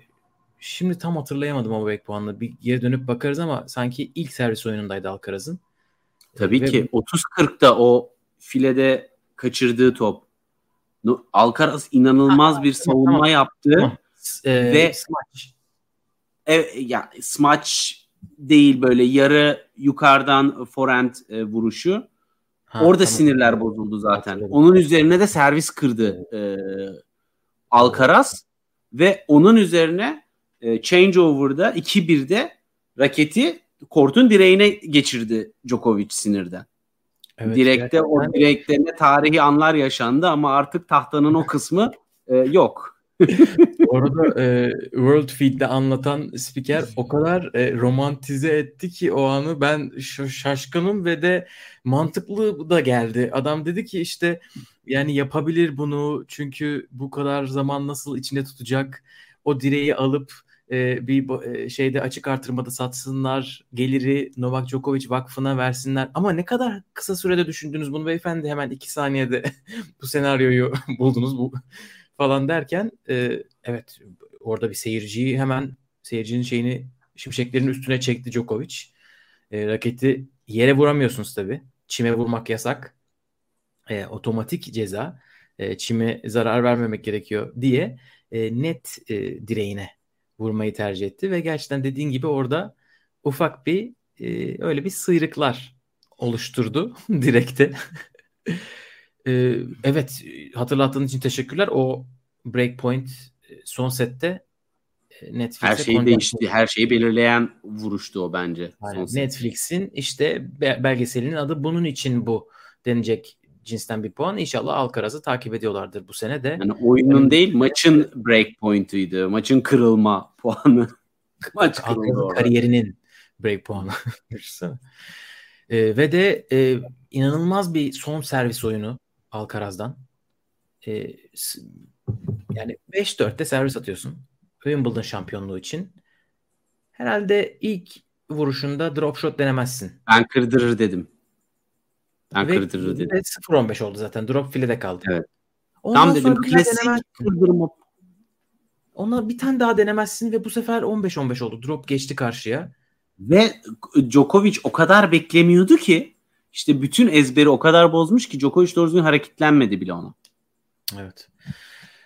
şimdi tam hatırlayamadım o break puanını. Bir geri dönüp bakarız ama sanki ilk servis oyunundaydı Alcaraz'ın. Tabii Ve ki 30-40'da o filede kaçırdığı top. Alcaraz inanılmaz ha, bir savunma tamam. yaptı. Tamam. Ee, ve smaç. E, ya smaç değil böyle yarı yukarıdan forehand e, vuruşu. Ha, Orada tamam. sinirler bozuldu zaten. Hatırladım. Onun üzerine de servis kırdı e, Alcaraz ve onun üzerine e, changeover'da 2-1'de raketi kortun direğine geçirdi Djokovic sinirden. Evet, Direkte gerçekten. o direklerine tarihi anlar yaşandı ama artık tahtanın o kısmı e, yok. <laughs> Orada e, World Feed'de anlatan spiker o kadar e, romantize etti ki o anı ben şaşkınım ve de mantıklı da geldi. Adam dedi ki işte yani yapabilir bunu çünkü bu kadar zaman nasıl içinde tutacak o direği alıp e, bir e, şeyde açık artırmada satsınlar, geliri Novak Djokovic vakfına versinler. Ama ne kadar kısa sürede düşündünüz bunu beyefendi hemen iki saniyede <laughs> bu senaryoyu <laughs> buldunuz bu falan derken e, evet orada bir seyirciyi hemen seyircinin şeyini şimşeklerin üstüne çekti Djokovic. E, raketi yere vuramıyorsunuz tabi. Çime vurmak yasak. E, otomatik ceza. E, çime zarar vermemek gerekiyor diye e, net e, direğine vurmayı tercih etti ve gerçekten dediğin gibi orada ufak bir e, öyle bir sıyrıklar oluşturdu <laughs> direkte. E, evet hatırlattığın için teşekkürler. O breakpoint e, son sette e, Netflix'e her şeyi değişti. Her şeyi belirleyen vuruştu o bence. Netflix'in işte belgeselinin adı bunun için bu denecek cinsten bir puan. İnşallah Alcaraz'ı takip ediyorlardır bu sene de. Yani oyunun yani, değil maçın break point'uydu. Maçın kırılma <laughs> puanı. Maç kırıldı kariyerinin break puanı. e, ve de e, inanılmaz bir son servis oyunu Alcaraz'dan. E, yani 5-4'te servis atıyorsun. Wimbledon şampiyonluğu için. Herhalde ilk vuruşunda drop shot denemezsin. Ben kırdırır dedim. Ben Ve kırdırır dedim. 0-15 oldu zaten. Drop filede kaldı. Evet. Ondan Tam dedim klasik kırdırma. Ona bir tane daha denemezsin ve bu sefer 15-15 oldu. Drop geçti karşıya. Ve Djokovic o kadar beklemiyordu ki işte bütün ezberi o kadar bozmuş ki Djokovic doğru düzgün hareketlenmedi bile ona. Evet.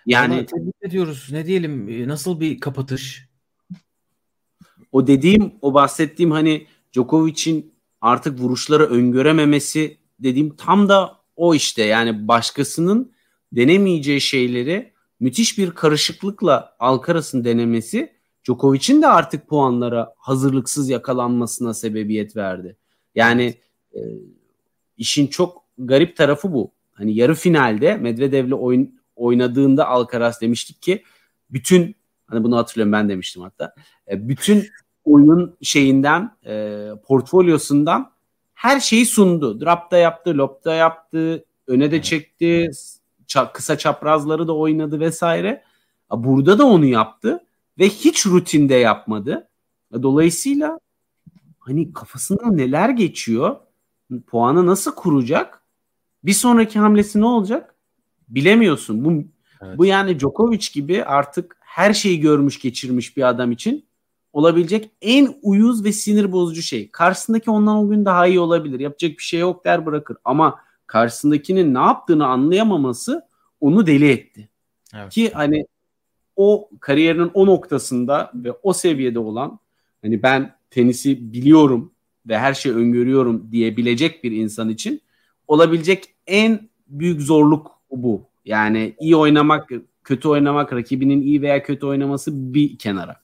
Yani tebrik ediyoruz. Ne diyelim? Nasıl bir kapatış? O dediğim, o bahsettiğim hani Djokovic'in artık vuruşları öngörememesi dediğim tam da o işte. Yani başkasının denemeyeceği şeyleri müthiş bir karışıklıkla Alcaraz'ın denemesi Djokovic'in de artık puanlara hazırlıksız yakalanmasına sebebiyet verdi. Yani e, işin çok garip tarafı bu. Hani yarı finalde Medvedev'le oyun oynadığında Alcaraz demiştik ki bütün hani bunu hatırlıyorum ben demiştim hatta. E, bütün oyun şeyinden e, portfolyosundan her şeyi sundu. Drapta yaptı, lopta yaptı, öne de çekti, ça- kısa çaprazları da oynadı vesaire. Burada da onu yaptı ve hiç rutinde yapmadı. Dolayısıyla hani kafasından neler geçiyor? Puanı nasıl kuracak? Bir sonraki hamlesi ne olacak? Bilemiyorsun. Bu evet. bu yani Djokovic gibi artık her şeyi görmüş geçirmiş bir adam için olabilecek en uyuz ve sinir bozucu şey. Karşısındaki ondan o gün daha iyi olabilir. Yapacak bir şey yok der bırakır. Ama karşısındakinin ne yaptığını anlayamaması onu deli etti. Evet. Ki hani o kariyerinin o noktasında ve o seviyede olan hani ben tenisi biliyorum ve her şeyi öngörüyorum diyebilecek bir insan için olabilecek en büyük zorluk bu. Yani iyi oynamak, kötü oynamak, rakibinin iyi veya kötü oynaması bir kenara.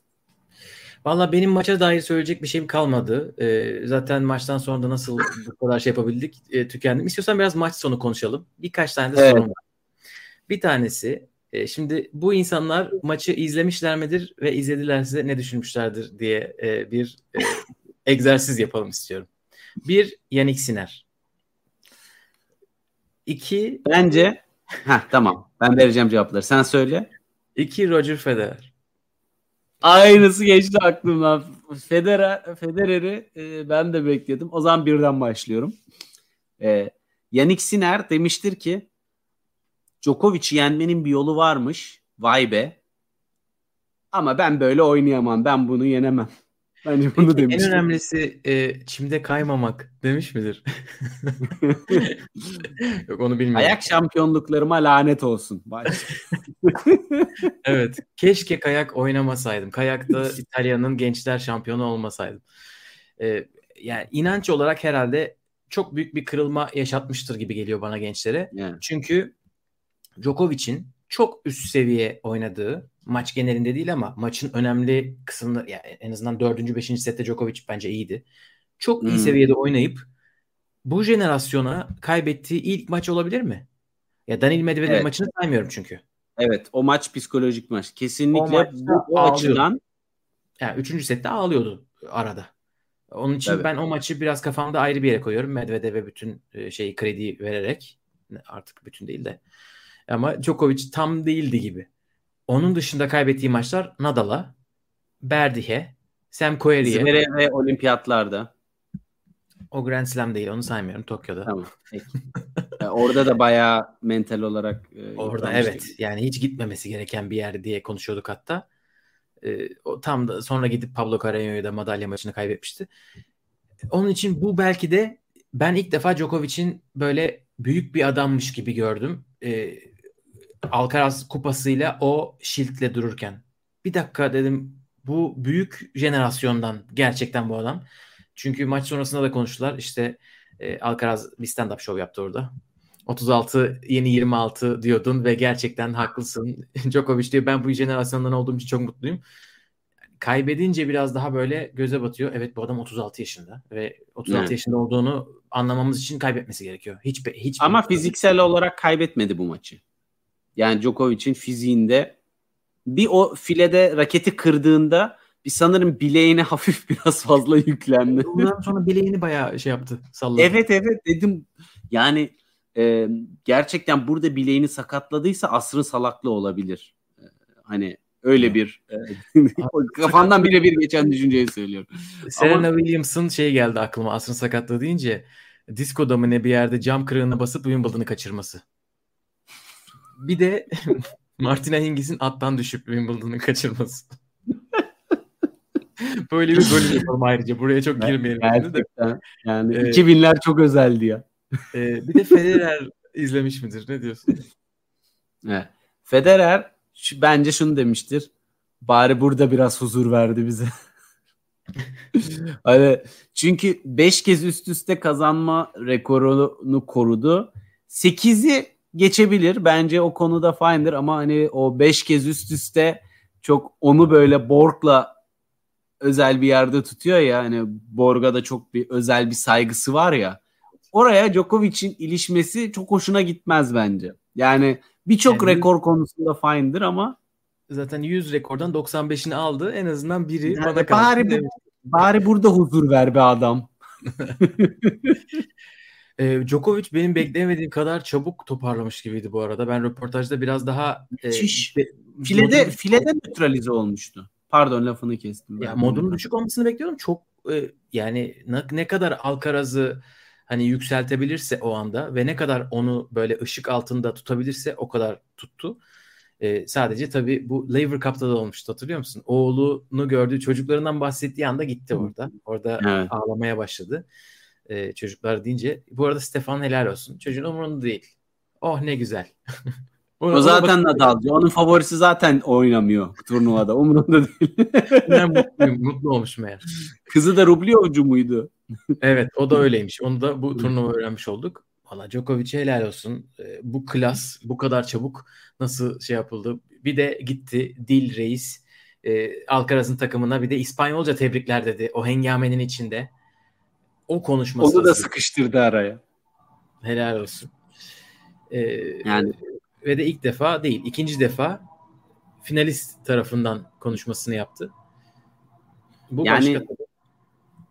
Valla benim maça dair söyleyecek bir şeyim kalmadı. Ee, zaten maçtan sonra da nasıl bu kadar şey yapabildik e, tükendim. İstiyorsan biraz maç sonu konuşalım. Birkaç tane de evet. sorum var. Bir tanesi e, şimdi bu insanlar maçı izlemişler midir ve izledilerse ne düşünmüşlerdir diye e, bir e, egzersiz yapalım istiyorum. Bir Yannick Siner. İki bence Ha tamam. Ben vereceğim cevapları. Sen söyle. 2 Roger Federer. Aynısı geçti aklımdan. Federer, Federer'i e, ben de bekledim. O zaman birden başlıyorum. E, Yannick Sinner demiştir ki Djokovic'i yenmenin bir yolu varmış. Vay be. Ama ben böyle oynayamam. Ben bunu yenemem. Bence bunu Peki, demiştir. En önemlisi e, çimde kaymamak demiş midir? <laughs> Yok onu bilmiyorum. Ayak şampiyonluklarıma lanet olsun. <laughs> evet. Keşke kayak oynamasaydım. Kayakta <laughs> İtalya'nın gençler şampiyonu olmasaydım. Ee, yani inanç olarak herhalde çok büyük bir kırılma yaşatmıştır gibi geliyor bana gençlere. Yani. Çünkü Djokovic'in çok üst seviye oynadığı maç genelinde değil ama maçın önemli kısımları yani en azından 4. 5. sette Djokovic bence iyiydi. Çok iyi Hmm. seviyede oynayıp bu jenerasyona kaybettiği ilk maç olabilir mi? Ya Danil Medvedev Evet. maçını saymıyorum çünkü. Evet o maç psikolojik maç. O Kesinlikle maçta bu, ağlıyor. açıdan Yani 3. sette ağlıyordu arada. Onun için Tabii. ben o maçı biraz kafamda ayrı bir yere koyuyorum. Medvedev'e bütün e, şeyi kredi vererek artık bütün değil de. Ama Djokovic tam değildi gibi. Onun dışında kaybettiği maçlar Nadal'a, Berdih'e, Sam Querrey'e. Zverev ve olimpiyatlarda. O Grand Slam değil onu saymıyorum Tokyo'da. Tamam. E, Orada da bayağı mental olarak e, Orada evet yani hiç gitmemesi gereken bir yer diye konuşuyorduk hatta. Ee, o tam da sonra gidip Pablo Carreño'ya da madalya maçını kaybetmişti. Onun için bu belki de ben ilk defa Djokovic'in böyle büyük bir adammış gibi gördüm. Ee, Alcaraz kupasıyla o şiltle dururken. Bir dakika dedim bu büyük jenerasyondan gerçekten bu adam. Çünkü maç sonrasında da konuştular. İşte e, Alcaraz bir stand-up show yaptı orada. 36 yeni 26 diyordun ve gerçekten haklısın. <laughs> Djokovic diyor ben bu jenerasyondan olduğum için çok mutluyum. Kaybedince biraz daha böyle göze batıyor. Evet bu adam 36 yaşında ve 36 Evet. yaşında olduğunu anlamamız için kaybetmesi gerekiyor. Hiç hiç Ama fiziksel olarak kaybetmedi bu maçı. Yani Djokovic'in fiziğinde bir o filede raketi kırdığında bir sanırım bileğine <laughs> hafif biraz fazla yüklendi. <laughs> Ondan sonra bileğini bayağı şey yaptı, salladı. evet evet dedim. Yani e, gerçekten burada bileğini sakatladıysa asrın salaklığı olabilir. E, hani öyle bir e, <laughs> kafandan birebir geçen düşünceyi söylüyorum. Serena Ama- Williams'ın şey geldi aklıma asrın sakatlığı deyince diskoda mı ne bir yerde cam kırığına basıp Wimbledon'ı kaçırması. Bir de <laughs> Martina Hingis'in attan düşüp Wimbledon'ı kaçırması. <laughs> Böyle bir bölüm yapalım ayrıca. Buraya çok girmeyelim. Gerçekten. Yani Evet. 2000'ler çok özeldi ya. Ee, bir de Federer izlemiş midir? Ne diyorsun? Evet. Federer şu, bence şunu demiştir. Bari burada biraz huzur verdi bize. <laughs> hani çünkü 5 kez üst üste kazanma rekorunu korudu. 8'i geçebilir. Bence o konuda fine'dir ama hani o 5 kez üst üste çok onu böyle Borg'la özel bir yerde tutuyor ya hani Borg'a da çok bir özel bir saygısı var ya. Oraya Djokovic'in ilişmesi çok hoşuna gitmez bence. Yani birçok Yani- rekor konusunda fine'dir ama Zaten 100 rekordan 95'ini aldı. En azından biri Yani bana bari bu- bari burada huzur ver be adam. <laughs> Ee, Djokovic benim beklemediğim kadar çabuk toparlamış gibiydi bu arada. Ben röportajda biraz daha e, Müthiş. Filede modun- filede nötralize olmuştu. Pardon lafını kestim. ya modunun düşük olmasını bekliyordum. Çok e, yani ne, ne kadar Alcaraz'ı hani yükseltebilirse o anda ve ne kadar onu böyle ışık altında tutabilirse o kadar tuttu. E, sadece tabii bu Lever Cup'ta da olmuştu hatırlıyor musun? Oğlunu gördüğü çocuklarından bahsettiği anda gitti orada. Orada Evet. ağlamaya başladı. E, çocuklar deyince. Bu arada Stefan helal olsun. Çocuğun umurunda değil. Oh ne güzel. <laughs> O zaten Nadal'cı. Onun favorisi zaten oynamıyor turnuvada. Umurunda değil. <laughs> Ben <laughs> mutluyum. Mutlu olmuş meğer. Kızı da Rublevcu muydu? Evet o da öyleymiş. Onu da bu turnuva öğrenmiş olduk. Valla Djokovic'e helal olsun. Ee, bu klas bu kadar çabuk nasıl şey yapıldı. Bir de gitti Dil Reis e, Alcaraz'ın takımına bir de İspanyolca tebrikler dedi. O hengamenin içinde. O konuşması. Onu da sıkıştırdı araya. Helal olsun. Ee, Yani ve de ilk defa değil, ikinci defa finalist tarafından konuşmasını yaptı. Bu Yani- başka.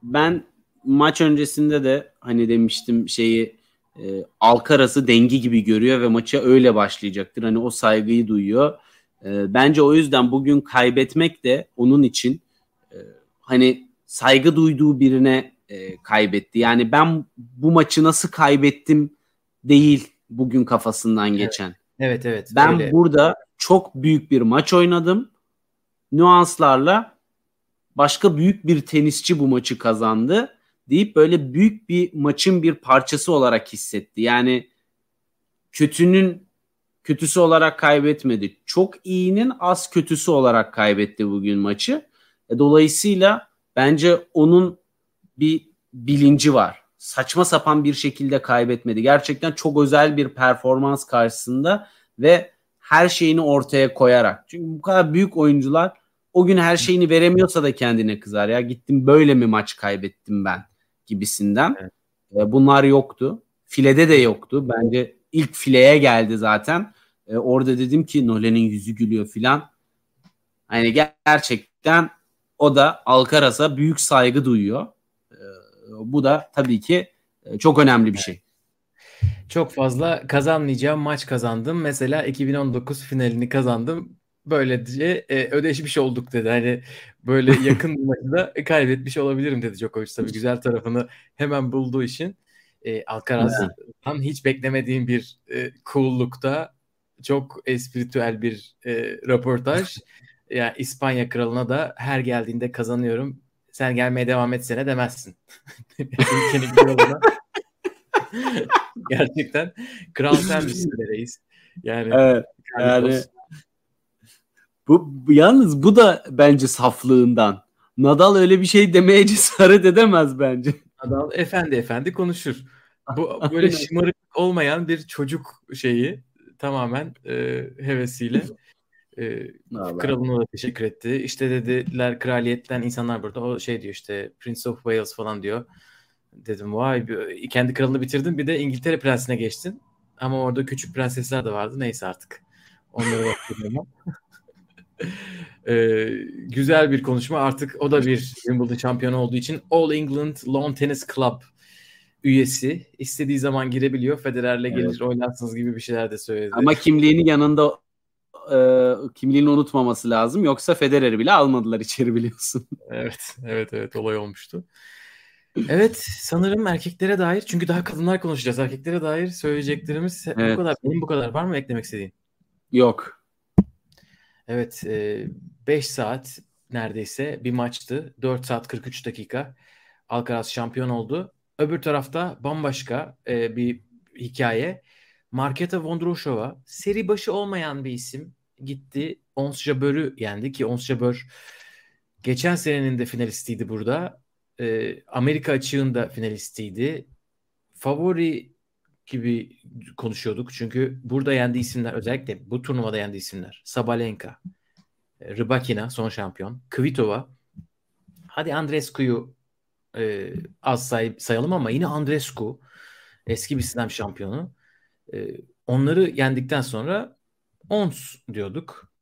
ben maç öncesinde de hani demiştim şeyi e, Alcaraz'ı dengi gibi görüyor ve maça öyle başlayacaktır. Hani o saygıyı duyuyor. E, bence o yüzden bugün kaybetmek de onun için e, hani saygı duyduğu birine e, kaybetti. Yani ben bu maçı nasıl kaybettim değil bugün kafasından geçen. Evet evet. Ben öyle. burada çok büyük bir maç oynadım. Nüanslarla başka büyük bir tenisçi bu maçı kazandı deyip böyle büyük bir maçın bir parçası olarak hissetti. Yani kötünün kötüsü olarak kaybetmedi. Çok iyinin az kötüsü olarak kaybetti bugün maçı. E, dolayısıyla bence onun bir bilinci var. Saçma sapan bir şekilde kaybetmedi. Gerçekten çok özel bir performans karşısında ve her şeyini ortaya koyarak. Çünkü bu kadar büyük oyuncular o gün her şeyini veremiyorsa da kendine kızar ya. Gittim böyle mi maç kaybettim ben gibisinden. Evet. E, bunlar yoktu. Filede de yoktu. Bence ilk fileye geldi zaten. E, orada dedim ki Nolan'in yüzü gülüyor filan. Hani gerçekten o da Alcaraz'a büyük saygı duyuyor. Bu da tabii ki e, çok önemli bir şey. Çok fazla kazanmayacağım maç kazandım. Mesela 2019 finalini kazandım. Böylece e, ödeşmiş olduk dedi. Hani böyle <laughs> yakın bir maçı kaybetmiş olabilirim dedi Djokovic. Tabii güzel tarafını hemen bulduğu için e, Alcaraz'dan hiç beklemediğim bir e, cool'lukta çok espritüel bir e, röportaj. <laughs> yani İspanya kralına da her geldiğinde kazanıyorum. Sen gelmeye devam etsene demezsin. <laughs> Ülkenin kralına. <laughs> Gerçekten kral sen misin reis. Yani, evet, yani bu yalnız bu da bence saflığından. Nadal öyle bir şey demeye <laughs> cesaret edemez bence. Nadal efendi efendi konuşur. Bu böyle şımarık olmayan bir çocuk şeyi tamamen e, hevesiyle e, kralına da teşekkür etti. İşte dediler kraliyetten insanlar burada. O şey diyor işte Prince of Wales falan diyor. Dedim vay kendi kralını bitirdin bir de İngiltere prensine geçtin. Ama orada küçük prensesler de vardı. Neyse artık. Onları bakıyorum <laughs> ee, güzel bir konuşma. Artık o da bir Wimbledon şampiyonu olduğu için All England Lawn Tennis Club üyesi. istediği zaman girebiliyor. Federer'le evet. gelir oynarsınız gibi bir şeyler de söyledi. Ama kimliğini yanında e, kimliğini unutmaması lazım. Yoksa Federer'i bile almadılar içeri biliyorsun. <laughs> evet, evet, evet olay olmuştu. Evet sanırım erkeklere dair çünkü daha kadınlar konuşacağız. Erkeklere dair söyleyeceklerimiz evet. bu kadar. Benim bu kadar. Var mı eklemek istediğin? Yok. Evet 5 saat neredeyse bir maçtı. 4 saat 43 dakika. Alcaraz şampiyon oldu. Öbür tarafta bambaşka e, bir hikaye. Marketa Vondroshova seri başı olmayan bir isim gitti. Ons Jabeur'ü yendi ki Ons Jabeur geçen senenin de finalistiydi burada. E, Amerika açığında finalistiydi. Favori gibi konuşuyorduk. Çünkü burada yendi isimler özellikle bu turnuvada yendi isimler. Sabalenka, e, Rybakina son şampiyon, Kvitova. Hadi Andrescu'yu e, az say sayalım ama yine Andrescu eski bir slam şampiyonu. E, onları yendikten sonra ons diyorduk.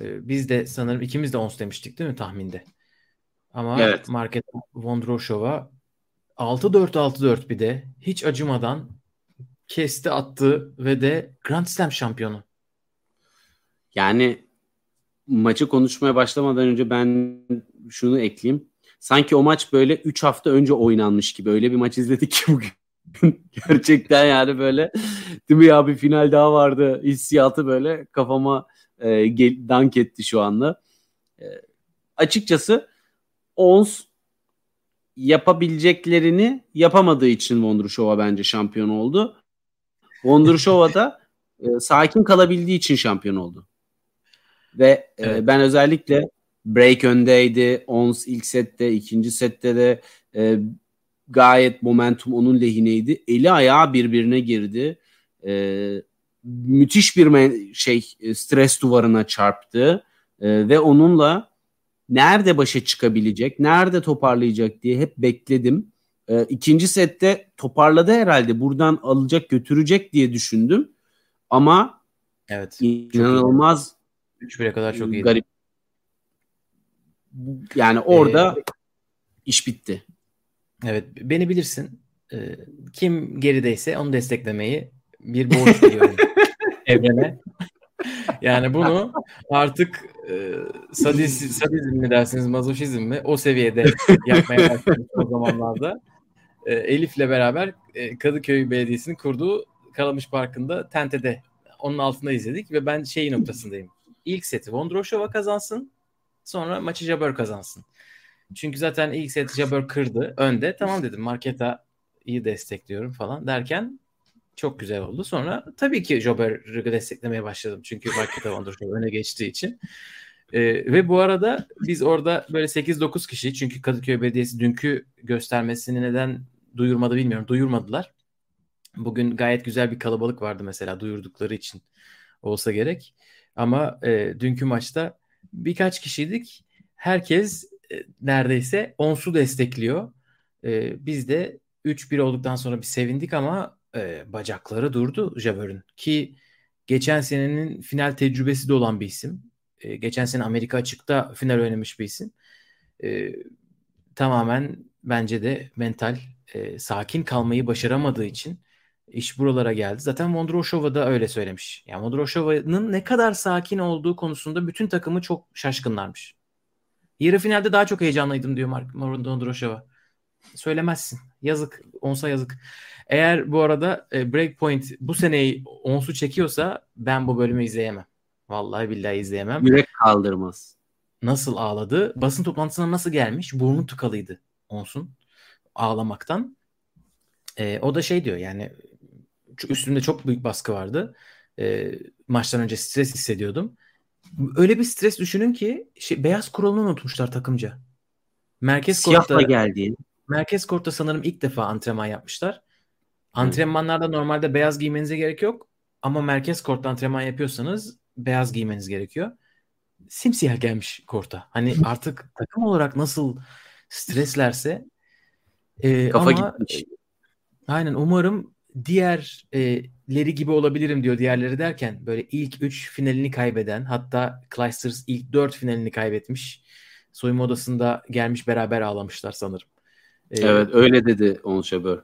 E, biz de sanırım ikimiz de ons demiştik değil mi tahminde? Ama evet. Market Vondroshova 6-4-6-4 bir de hiç acımadan kesti attı ve de Grand Slam şampiyonu. Yani maçı konuşmaya başlamadan önce ben şunu ekleyeyim. Sanki o maç böyle 3 hafta önce oynanmış gibi. Öyle bir maç izledik ki bugün. <laughs> Gerçekten yani böyle değil mi ya bir final daha vardı hissiyatı böyle kafama e, gel, dank etti şu anda. E, açıkçası Ons yapabileceklerini yapamadığı için Vondrushova bence şampiyon oldu. Vondrushova da e, sakin kalabildiği için şampiyon oldu. Ve e, evet. ben özellikle break öndeydi. Ons ilk sette, ikinci sette de e, gayet momentum onun lehineydi. Eli ayağı birbirine girdi. E, müthiş bir şey e, stres duvarına çarptı e, ve onunla nerede başa çıkabilecek, nerede toparlayacak diye hep bekledim. E, ikinci sette toparladı herhalde. Buradan alacak, götürecek diye düşündüm. Ama evet, inanılmaz 3-1'e kadar çok iyi. Garip. Yani orada ee, iş bitti. Evet, beni bilirsin. e, kim gerideyse onu desteklemeyi bir borç biliyorum <laughs> evrene. Yani bunu artık e, sadizm, sadizm mi dersiniz, mazoşizm mi o seviyede yapmaya başladık o zamanlarda. E, Elif'le beraber e, Kadıköy Belediyesi'nin kurduğu Kalamış Parkı'nda Tente'de onun altında izledik ve ben şey noktasındayım. İlk seti Vondroshova kazansın sonra maçı Jabber kazansın. Çünkü zaten ilk set Jabber kırdı önde. Tamam dedim Marketa iyi destekliyorum falan derken çok güzel oldu. Sonra tabii ki Jobber'ı desteklemeye başladım. Çünkü Marketa Vondroshova <laughs> öne geçtiği için. Ee, ve bu arada biz orada böyle 8-9 kişi çünkü Kadıköy Belediyesi dünkü göstermesini neden duyurmadı bilmiyorum. Duyurmadılar. Bugün gayet güzel bir kalabalık vardı mesela duyurdukları için olsa gerek. Ama e, dünkü maçta birkaç kişiydik. Herkes neredeyse onsu destekliyor. E, biz de 3-1 olduktan sonra bir sevindik ama e, bacakları durdu Jabber'ın. Ki geçen senenin final tecrübesi de olan bir isim. E, geçen sene Amerika açıkta final oynamış bir isim. E, tamamen bence de mental e, sakin kalmayı başaramadığı için iş buralara geldi. Zaten Vondroshova da öyle söylemiş. Yani Vondroshova'nın ne kadar sakin olduğu konusunda bütün takımı çok şaşkınlarmış. Yarı finalde daha çok heyecanlıydım diyor Mark Vondroshova. Söylemezsin. Yazık. Onsa yazık. Eğer bu arada e, Breakpoint bu seneyi onsu çekiyorsa ben bu bölümü izleyemem. Vallahi billahi izleyemem. Yürek kaldırmaz. Nasıl ağladı? Basın toplantısına nasıl gelmiş? Burnu tıkalıydı Onsun ağlamaktan. E, o da şey diyor yani üstümde çok büyük baskı vardı. E, maçtan önce stres hissediyordum. Öyle bir stres düşünün ki şey, beyaz kuralını unutmuşlar takımca. Merkez Siyahla kortta, geldiğin. Merkez kortta sanırım ilk defa antrenman yapmışlar. Antrenmanlarda normalde beyaz giymenize gerek yok. Ama merkez kortta antrenman yapıyorsanız beyaz giymeniz gerekiyor. Simsiyah gelmiş korta. Hani <laughs> artık takım olarak nasıl streslerse e, Kafa ama, gitmiş. Aynen umarım diğerleri gibi olabilirim diyor diğerleri derken böyle ilk 3 finalini kaybeden hatta Clijsters ilk 4 finalini kaybetmiş. Soyunma odasında gelmiş beraber ağlamışlar sanırım. Ee, evet öyle dedi Onşabör.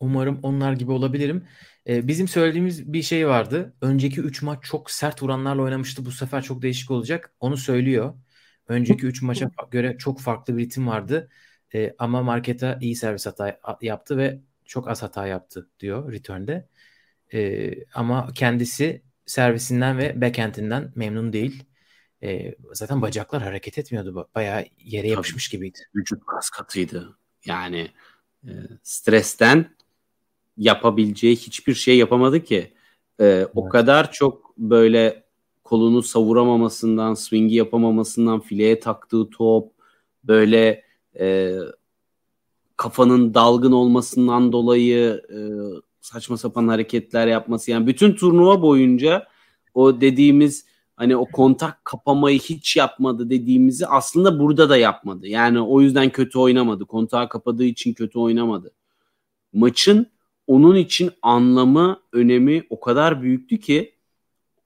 Umarım onlar gibi olabilirim. Ee, bizim söylediğimiz bir şey vardı. Önceki 3 maç çok sert vuranlarla oynamıştı. Bu sefer çok değişik olacak. Onu söylüyor. Önceki 3 maça göre çok farklı bir ritim vardı. Ee, ama markete iyi servis hata yaptı ve çok az hata yaptı diyor return'de. Ee, ama kendisi servisinden ve backend'inden memnun değil. Ee, zaten bacaklar hareket etmiyordu. Bayağı yere yapışmış Tabii, gibiydi. Vücut kas katıydı. Yani e, stresten yapabileceği hiçbir şey yapamadı ki. E, evet. O kadar çok böyle kolunu savuramamasından, swing'i yapamamasından, fileye taktığı top, böyle e, kafanın dalgın olmasından dolayı e, saçma sapan hareketler yapması yani bütün turnuva boyunca o dediğimiz hani o kontak kapamayı hiç yapmadı dediğimizi aslında burada da yapmadı. Yani o yüzden kötü oynamadı. Kontağı kapadığı için kötü oynamadı. Maçın onun için anlamı, önemi o kadar büyüktü ki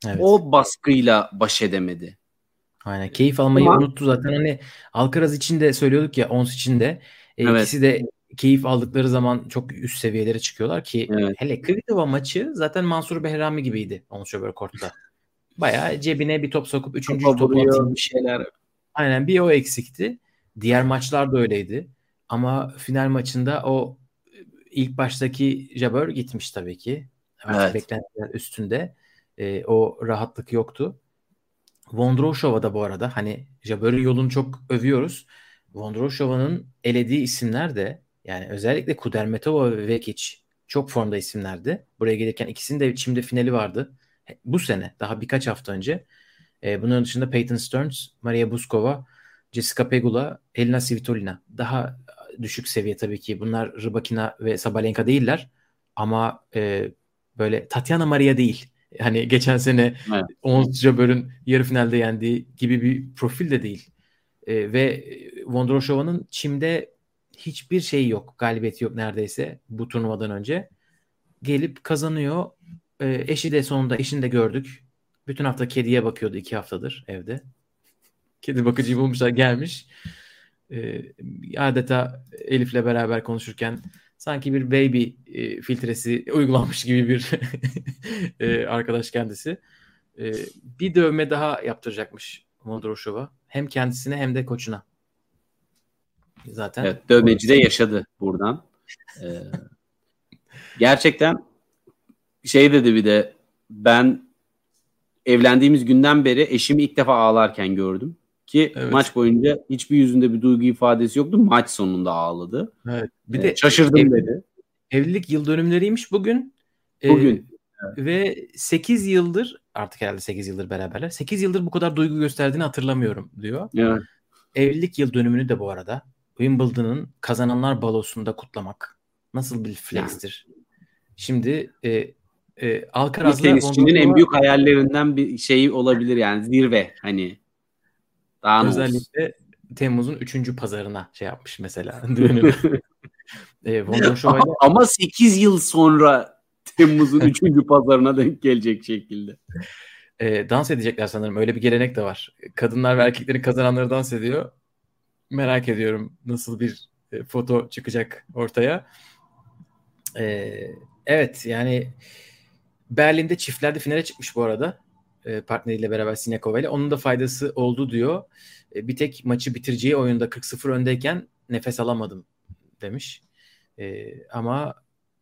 evet. o baskıyla baş edemedi. Aynen. Keyif almayı Ama... unuttu zaten. Hani Alcaraz için de söylüyorduk ya Ons için de. E, evet. İkisi de keyif aldıkları zaman çok üst seviyelere çıkıyorlar ki evet. hele Kvitova maçı zaten Mansur Behrami gibiydi Ons Jabeur Kort'ta. Bayağı cebine bir top sokup üçüncü topu atıyor bir şeyler. Aynen bir o eksikti. Diğer maçlar da öyleydi. Ama final maçında o ilk baştaki Jabeur gitmiş tabii ki. Evet. Beklentiler üstünde. E, o rahatlık yoktu. Vondroshova da bu arada hani Jabeur'ün yolunu çok övüyoruz. Vondroshova'nın elediği isimler de yani özellikle Kudermetova ve Vekic çok formda isimlerdi. Buraya gelirken ikisinin de çimde finali vardı. Bu sene daha birkaç hafta önce. E, bunun dışında Peyton Stearns, Maria Buskova, Jessica Pegula, Elina Svitolina. Daha düşük seviye tabii ki. Bunlar Rybakina ve Sabalenka değiller. Ama e, böyle Tatiana Maria değil. Hani geçen sene evet. Ons Jabber'ın yarı finalde yendiği gibi bir profil de değil. E, ve Vondroshova'nın çimde hiçbir şey yok. Galibiyeti yok neredeyse bu turnuvadan önce. Gelip kazanıyor. E, eşi de sonunda eşini de gördük. Bütün hafta kediye bakıyordu iki haftadır evde. Kedi bakıcıyı bulmuşlar gelmiş. E, adeta Elif'le beraber konuşurken Sanki bir baby e, filtresi uygulanmış gibi bir <laughs> e, arkadaş kendisi. E, bir dövme daha yaptıracakmış Vondroshova. Hem kendisine hem de koçuna. Zaten. Evet, dövmeci de yaşadı buradan. Ee, gerçekten şey dedi bir de ben evlendiğimiz günden beri eşimi ilk defa ağlarken gördüm. Ki evet. maç boyunca hiçbir yüzünde bir duygu ifadesi yoktu. Maç sonunda ağladı. Evet. Bir ee, de şaşırdım ev, dedi. Evlilik yıl dönümleriymiş bugün. Ee, bugün. Ee, ve 8 yıldır artık herhalde 8 yıldır beraberler. 8 yıldır bu kadar duygu gösterdiğini hatırlamıyorum diyor. Evet. Evlilik yıl dönümünü de bu arada Wimbledon'ın kazananlar balosunda kutlamak nasıl bir flextir? Yani. Şimdi e, e, Alcaraz'la tenisçinin en büyük hayallerinden bir şey olabilir yani zirve hani. Daha özellikle olsun. Temmuz'un 3. pazarına şey yapmış mesela. <laughs> e, ama, ama 8 yıl sonra Temmuz'un <laughs> 3. pazarına denk gelecek şekilde. E, dans edecekler sanırım. Öyle bir gelenek de var. Kadınlar ve erkeklerin kazananları dans ediyor. Merak ediyorum nasıl bir e, foto çıkacak ortaya. E, evet yani Berlin'de çiftlerde finale çıkmış bu arada. E, partneriyle beraber Sinekova ile. Onun da faydası oldu diyor. E, bir tek maçı bitireceği oyunda 40-0 öndeyken nefes alamadım demiş. E, ama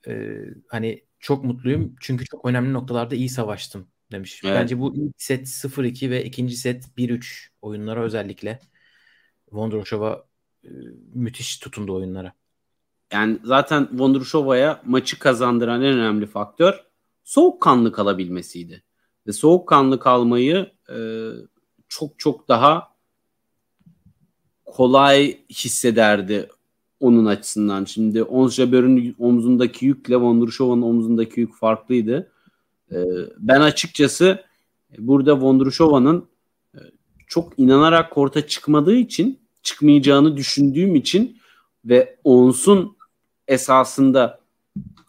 e, hani çok mutluyum çünkü çok önemli noktalarda iyi savaştım demiş. Evet. Bence bu ilk set 0-2 ve ikinci set 1-3 oyunlara özellikle Vondroshova e, müthiş tutundu oyunlara. Yani zaten Vondrushova'ya maçı kazandıran en önemli faktör soğukkanlı kalabilmesiydi. Ve soğukkanlı kalmayı e, çok çok daha kolay hissederdi onun açısından. Şimdi Ons Jabber'ın omzundaki yükle Vondrushova'nın omzundaki yük farklıydı. E, ben açıkçası burada Vondrushova'nın e, çok inanarak korta çıkmadığı için çıkmayacağını düşündüğüm için ve Ons'un esasında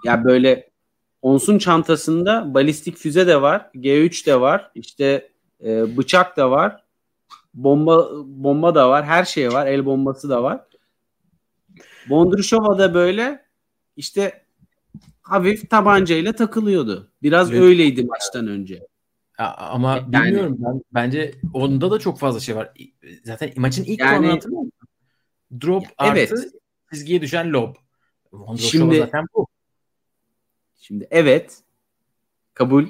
ya böyle Ons'un çantasında balistik füze de var, G3 de var, işte e, bıçak da var, bomba bomba da var, her şey var, el bombası da var. Bondruşova da böyle işte hafif tabancayla takılıyordu. Biraz evet. öyleydi maçtan önce. Ama yani, bilmiyorum ben bence onda da çok fazla şey var. Zaten maçın ilk yani, hatırlıyor musun? Drop evet. artı çizgiye düşen lob. Vondroshova Şimdi zaten bu. Şimdi evet kabul.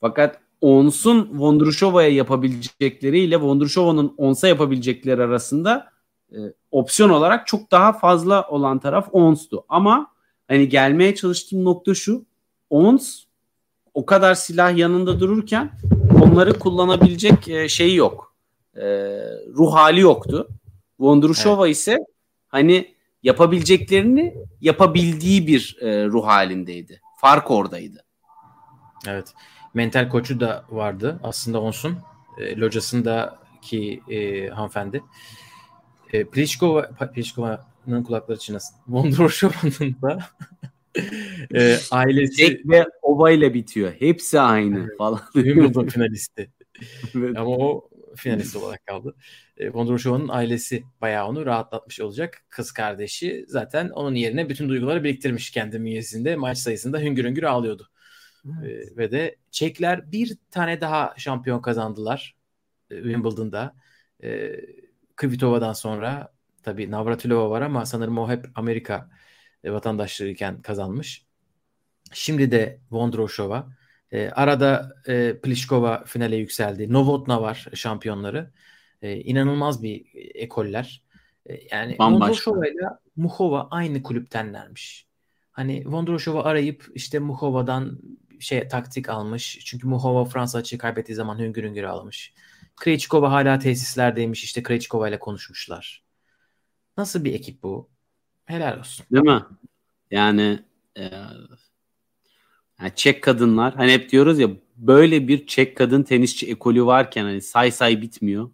Fakat Ons'un Vondrushova'ya yapabilecekleriyle Vondrushova'nın Ons'a yapabilecekleri arasında e, opsiyon olarak çok daha fazla olan taraf Ons'tu. Ama hani gelmeye çalıştığım nokta şu. Ons o kadar silah yanında dururken onları kullanabilecek e, şeyi yok. E, ruh hali yoktu. Vondrushova evet. ise hani yapabileceklerini yapabildiği bir e, ruh halindeydi. Fark oradaydı. Evet. Mental koçu da vardı. Aslında Onsun. E, locasındaki e, hanımefendi. E, Pliskova, Pliskova'nın kulakları çınlasın. <laughs> Vondroshova'nın da <laughs> e, ailesi Tek ve Ova ile bitiyor. Hepsi aynı evet. falan. Wimbledon finalisti. <laughs> evet. Ama o finalist olarak kaldı. E, Vondroshova'nın ailesi bayağı onu rahatlatmış olacak. Kız kardeşi zaten onun yerine bütün duyguları biriktirmiş kendi bünyesinde. Maç sayısında hüngür hüngür ağlıyordu. Evet. E, ve de Çekler bir tane daha şampiyon kazandılar e, Wimbledon'da. E, Kvitova'dan sonra tabii Navratilova var ama sanırım o hep Amerika e, vatandaşlığıyken kazanmış. Şimdi de Vondroshova. E, arada e, Pliskova finale yükseldi. Novotna var şampiyonları. E, inanılmaz bir ekoller. E, yani Vondroshova ile Muhova aynı kulüptenlermiş. Hani Vondroshova arayıp işte Muhova'dan şey taktik almış. Çünkü Muhova Fransa açığı kaybettiği zaman hüngür hüngür almış. Krejcikova hala tesislerdeymiş. İşte Krejcikova ile konuşmuşlar. Nasıl bir ekip bu? Helal olsun. Değil mi? Yani e, yani Çek kadınlar hani hep diyoruz ya böyle bir Çek kadın tenisçi ekolü varken hani say say bitmiyor.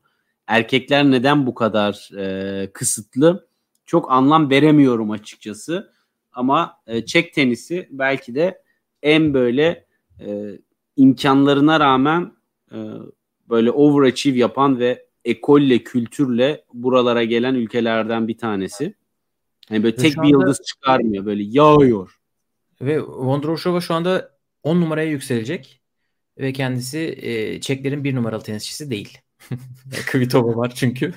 Erkekler neden bu kadar e, kısıtlı? Çok anlam veremiyorum açıkçası. Ama e, Çek tenisi belki de en böyle e, imkanlarına rağmen e, böyle overachieve yapan ve ekolle, kültürle buralara gelen ülkelerden bir tanesi. Yani böyle tek bir yıldız çıkarmıyor. Böyle yağıyor. Ve Vondroshova şu anda 10 numaraya yükselecek. Ve kendisi e, Çeklerin bir numaralı tenisçisi değil. <laughs> Kvitova var çünkü.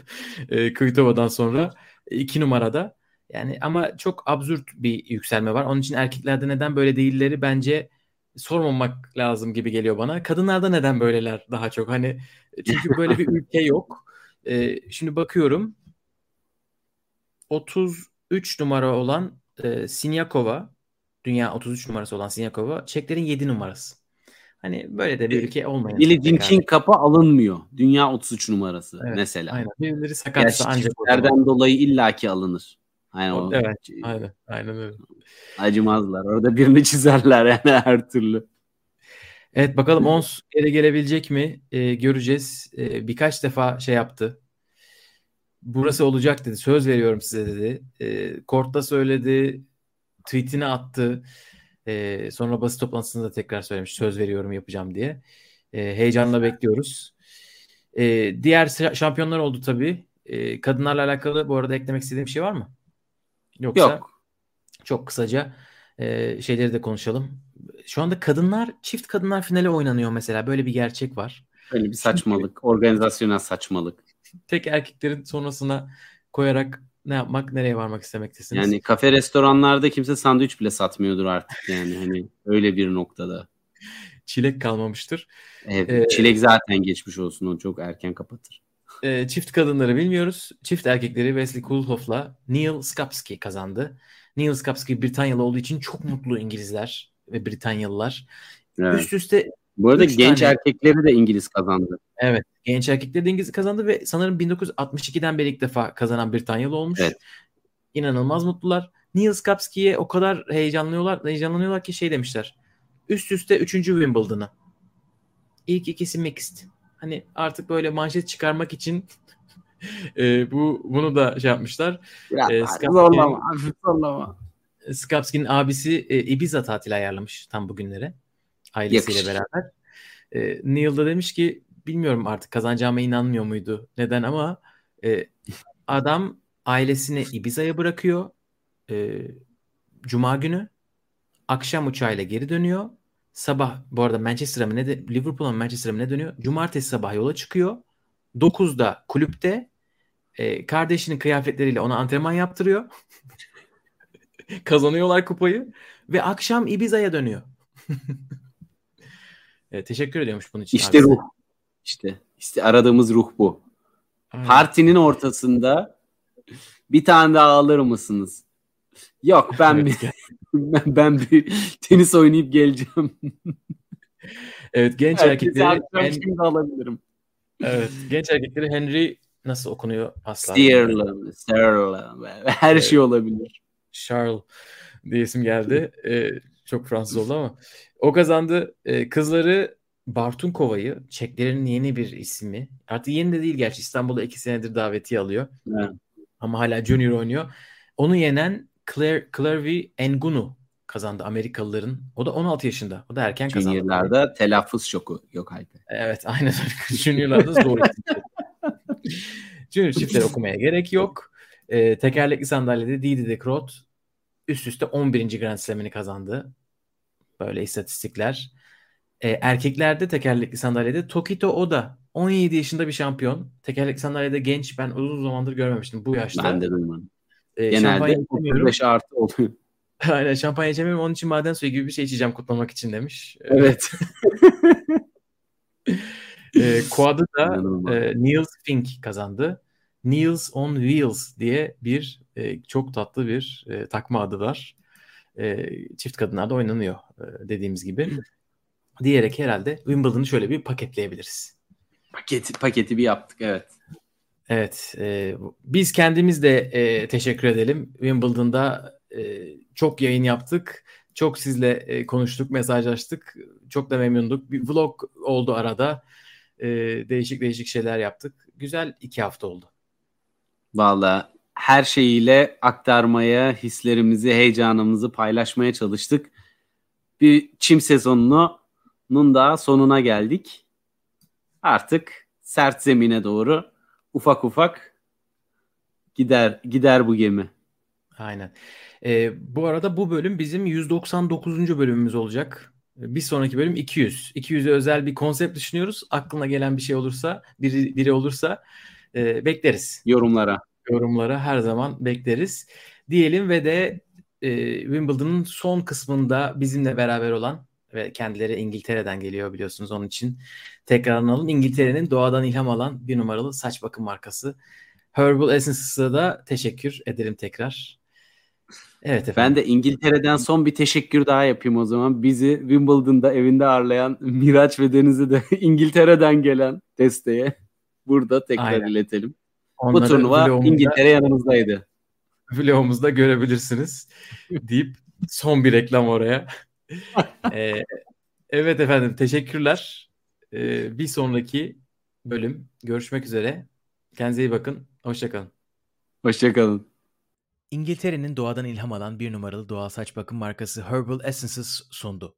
E, Kvitova'dan sonra iki numarada. Yani ama çok absürt bir yükselme var. Onun için erkeklerde neden böyle değilleri bence sormamak lazım gibi geliyor bana. Kadınlarda neden böyleler daha çok? Hani çünkü böyle bir <laughs> ülke yok. Ee, şimdi bakıyorum. 33 numara olan e, Sinyakova, dünya 33 numarası olan Sinyakova, Çeklerin 7 numarası. Hani böyle de bir ülke olmayan. Billie Jean King kapı alınmıyor. Dünya 33 numarası evet, mesela. Aynen. Birileri sakatsa ancak nereden dolayı illaki alınır. Aynen o. Evet. Aynen. Aynen öyle. Acımazlar. Orada birini <laughs> çizerler yani her türlü. Evet bakalım Ons geri gelebilecek mi? Ee, göreceğiz. Ee, birkaç defa şey yaptı. Burası olacak dedi. Söz veriyorum size dedi. Ee, Kort'ta söyledi. Tweetini attı. Ee, sonra basın toplantısında da tekrar söylemiş. Söz veriyorum yapacağım diye. Ee, heyecanla bekliyoruz. Ee, diğer şampiyonlar oldu tabii. Ee, kadınlarla alakalı bu arada eklemek istediğim bir şey var mı? Yoksa Yok. Çok kısaca e, şeyleri de konuşalım. Şu anda kadınlar, çift kadınlar finale oynanıyor mesela. Böyle bir gerçek var. Böyle bir saçmalık. Çünkü, organizasyonel saçmalık. Tek erkeklerin sonrasına koyarak ne yapmak, nereye varmak istemektesiniz? Yani kafe restoranlarda kimse sandviç bile satmıyordur artık yani. Hani öyle bir noktada. <laughs> Çilek kalmamıştır. Evet, ee, çilek zaten geçmiş olsun. O çok erken kapatır. E, çift kadınları bilmiyoruz. Çift erkekleri Wesley Kulhoff'la Neil Skapski kazandı. Neil Skapski Britanyalı olduğu için çok mutlu İngilizler ve Britanyalılar. Evet. Üst üste bu arada genç tane... erkekleri de İngiliz kazandı. Evet. Genç erkekleri de İngiliz kazandı ve sanırım 1962'den beri ilk defa kazanan Britanyalı olmuş. Evet. İnanılmaz mutlular. Neil Skapski'ye o kadar heyecanlıyorlar, heyecanlanıyorlar ki şey demişler. Üst üste 3. Wimbledon'ı. İlk ikisi mixed. Hani artık böyle manşet çıkarmak için <laughs> e, bu bunu da şey yapmışlar. Ya, e, zorlama, zorlama. Skapski'nin abisi e, Ibiza tatili ayarlamış tam bugünlere. Ailesiyle Yakışır. beraber. E, Neil da demiş ki bilmiyorum artık kazanacağıma inanmıyor muydu? Neden ama e, adam ailesini Ibiza'ya bırakıyor. E, Cuma günü akşam uçağıyla geri dönüyor. Sabah bu arada Manchester'a mı ne de Liverpool'a mı Manchester'a mı ne dönüyor? Cumartesi sabah yola çıkıyor. 9'da kulüpte e, kardeşinin kıyafetleriyle ona antrenman yaptırıyor. <laughs> Kazanıyorlar kupayı ve akşam Ibiza'ya dönüyor. <laughs> e, teşekkür ediyormuş bunun için. İşte ruh. İşte, işte aradığımız ruh bu. Aynen. Partinin ortasında bir tane daha alır mısınız? Yok ben bir <laughs> ben, ben bir tenis oynayıp geleceğim. evet genç erkekleri en... şimdi alabilirim. Evet genç erkekleri Henry nasıl okunuyor asla. Sterling, Sterling. Her evet. şey olabilir. Charles diye isim geldi. Ee, çok Fransız oldu ama. O kazandı. Ee, kızları Bartun Kova'yı Çeklerin yeni bir ismi. Artık yeni de değil gerçi İstanbul'da iki senedir daveti alıyor. Evet. Ama hala junior oynuyor. Onu yenen Claire, Clairvy Engunu kazandı Amerikalıların. O da 16 yaşında. O da erken kazandı. Junior'larda telaffuz şoku yok Alper. Evet aynen. <laughs> Junior'larda zor. Junior çiftleri okumaya gerek yok. Ee, tekerlekli sandalyede Didi de Crot üst üste 11. Grand Slam'ini kazandı. Böyle istatistikler. Ee, erkeklerde tekerlekli sandalyede Tokito Oda 17 yaşında bir şampiyon. Tekerlekli sandalyede genç ben uzun zamandır görmemiştim bu yaşta. Ben de duymadım. E, Genelde 35 <laughs> artı oluyor. <laughs> Aynen şampanya içemiyorum onun için maden suyu gibi bir şey içeceğim kutlamak için demiş. Evet. <laughs> e, Quad'ı da e, Niels Fink kazandı. Niels on Wheels diye bir e, çok tatlı bir e, takma adı var. E, çift kadınlarda oynanıyor e, dediğimiz gibi. Diyerek herhalde Wimbledon'ı şöyle bir paketleyebiliriz. Paketi, paketi bir yaptık evet. Evet, e, biz kendimiz de e, teşekkür edelim. Wimbledon'da e, çok yayın yaptık, çok sizle e, konuştuk, mesajlaştık, çok da memnunduk. Bir vlog oldu arada, e, değişik değişik şeyler yaptık. Güzel iki hafta oldu. Valla her şeyiyle aktarmaya, hislerimizi, heyecanımızı paylaşmaya çalıştık. Bir çim sezonunun da sonuna geldik. Artık sert zemine doğru ufak ufak gider gider bu gemi. Aynen. Ee, bu arada bu bölüm bizim 199. bölümümüz olacak. Bir sonraki bölüm 200. 200'e özel bir konsept düşünüyoruz. Aklına gelen bir şey olursa, biri, biri olursa e, bekleriz. Yorumlara. Yorumlara her zaman bekleriz. Diyelim ve de e, Wimbledon'ın son kısmında bizimle beraber olan ve kendileri İngiltere'den geliyor biliyorsunuz onun için tekrar analım. İngiltere'nin doğadan ilham alan bir numaralı saç bakım markası Herbal Essence'a da teşekkür ederim tekrar. Evet efendim. Ben de İngiltere'den son bir teşekkür daha yapayım o zaman. Bizi Wimbledon'da evinde ağırlayan Miraç ve Deniz'i de <laughs> İngiltere'den gelen desteğe burada tekrar Aynen. iletelim. Onları Bu turnuva İngiltere yanımızdaydı. Vlogumuzda görebilirsiniz deyip son bir reklam oraya. <laughs> ee, evet efendim teşekkürler. Ee, bir sonraki bölüm görüşmek üzere. Kendinize iyi bakın. Hoşçakalın. Hoşçakalın. İngiltere'nin doğadan ilham alan bir numaralı doğal saç bakım markası Herbal Essences sundu.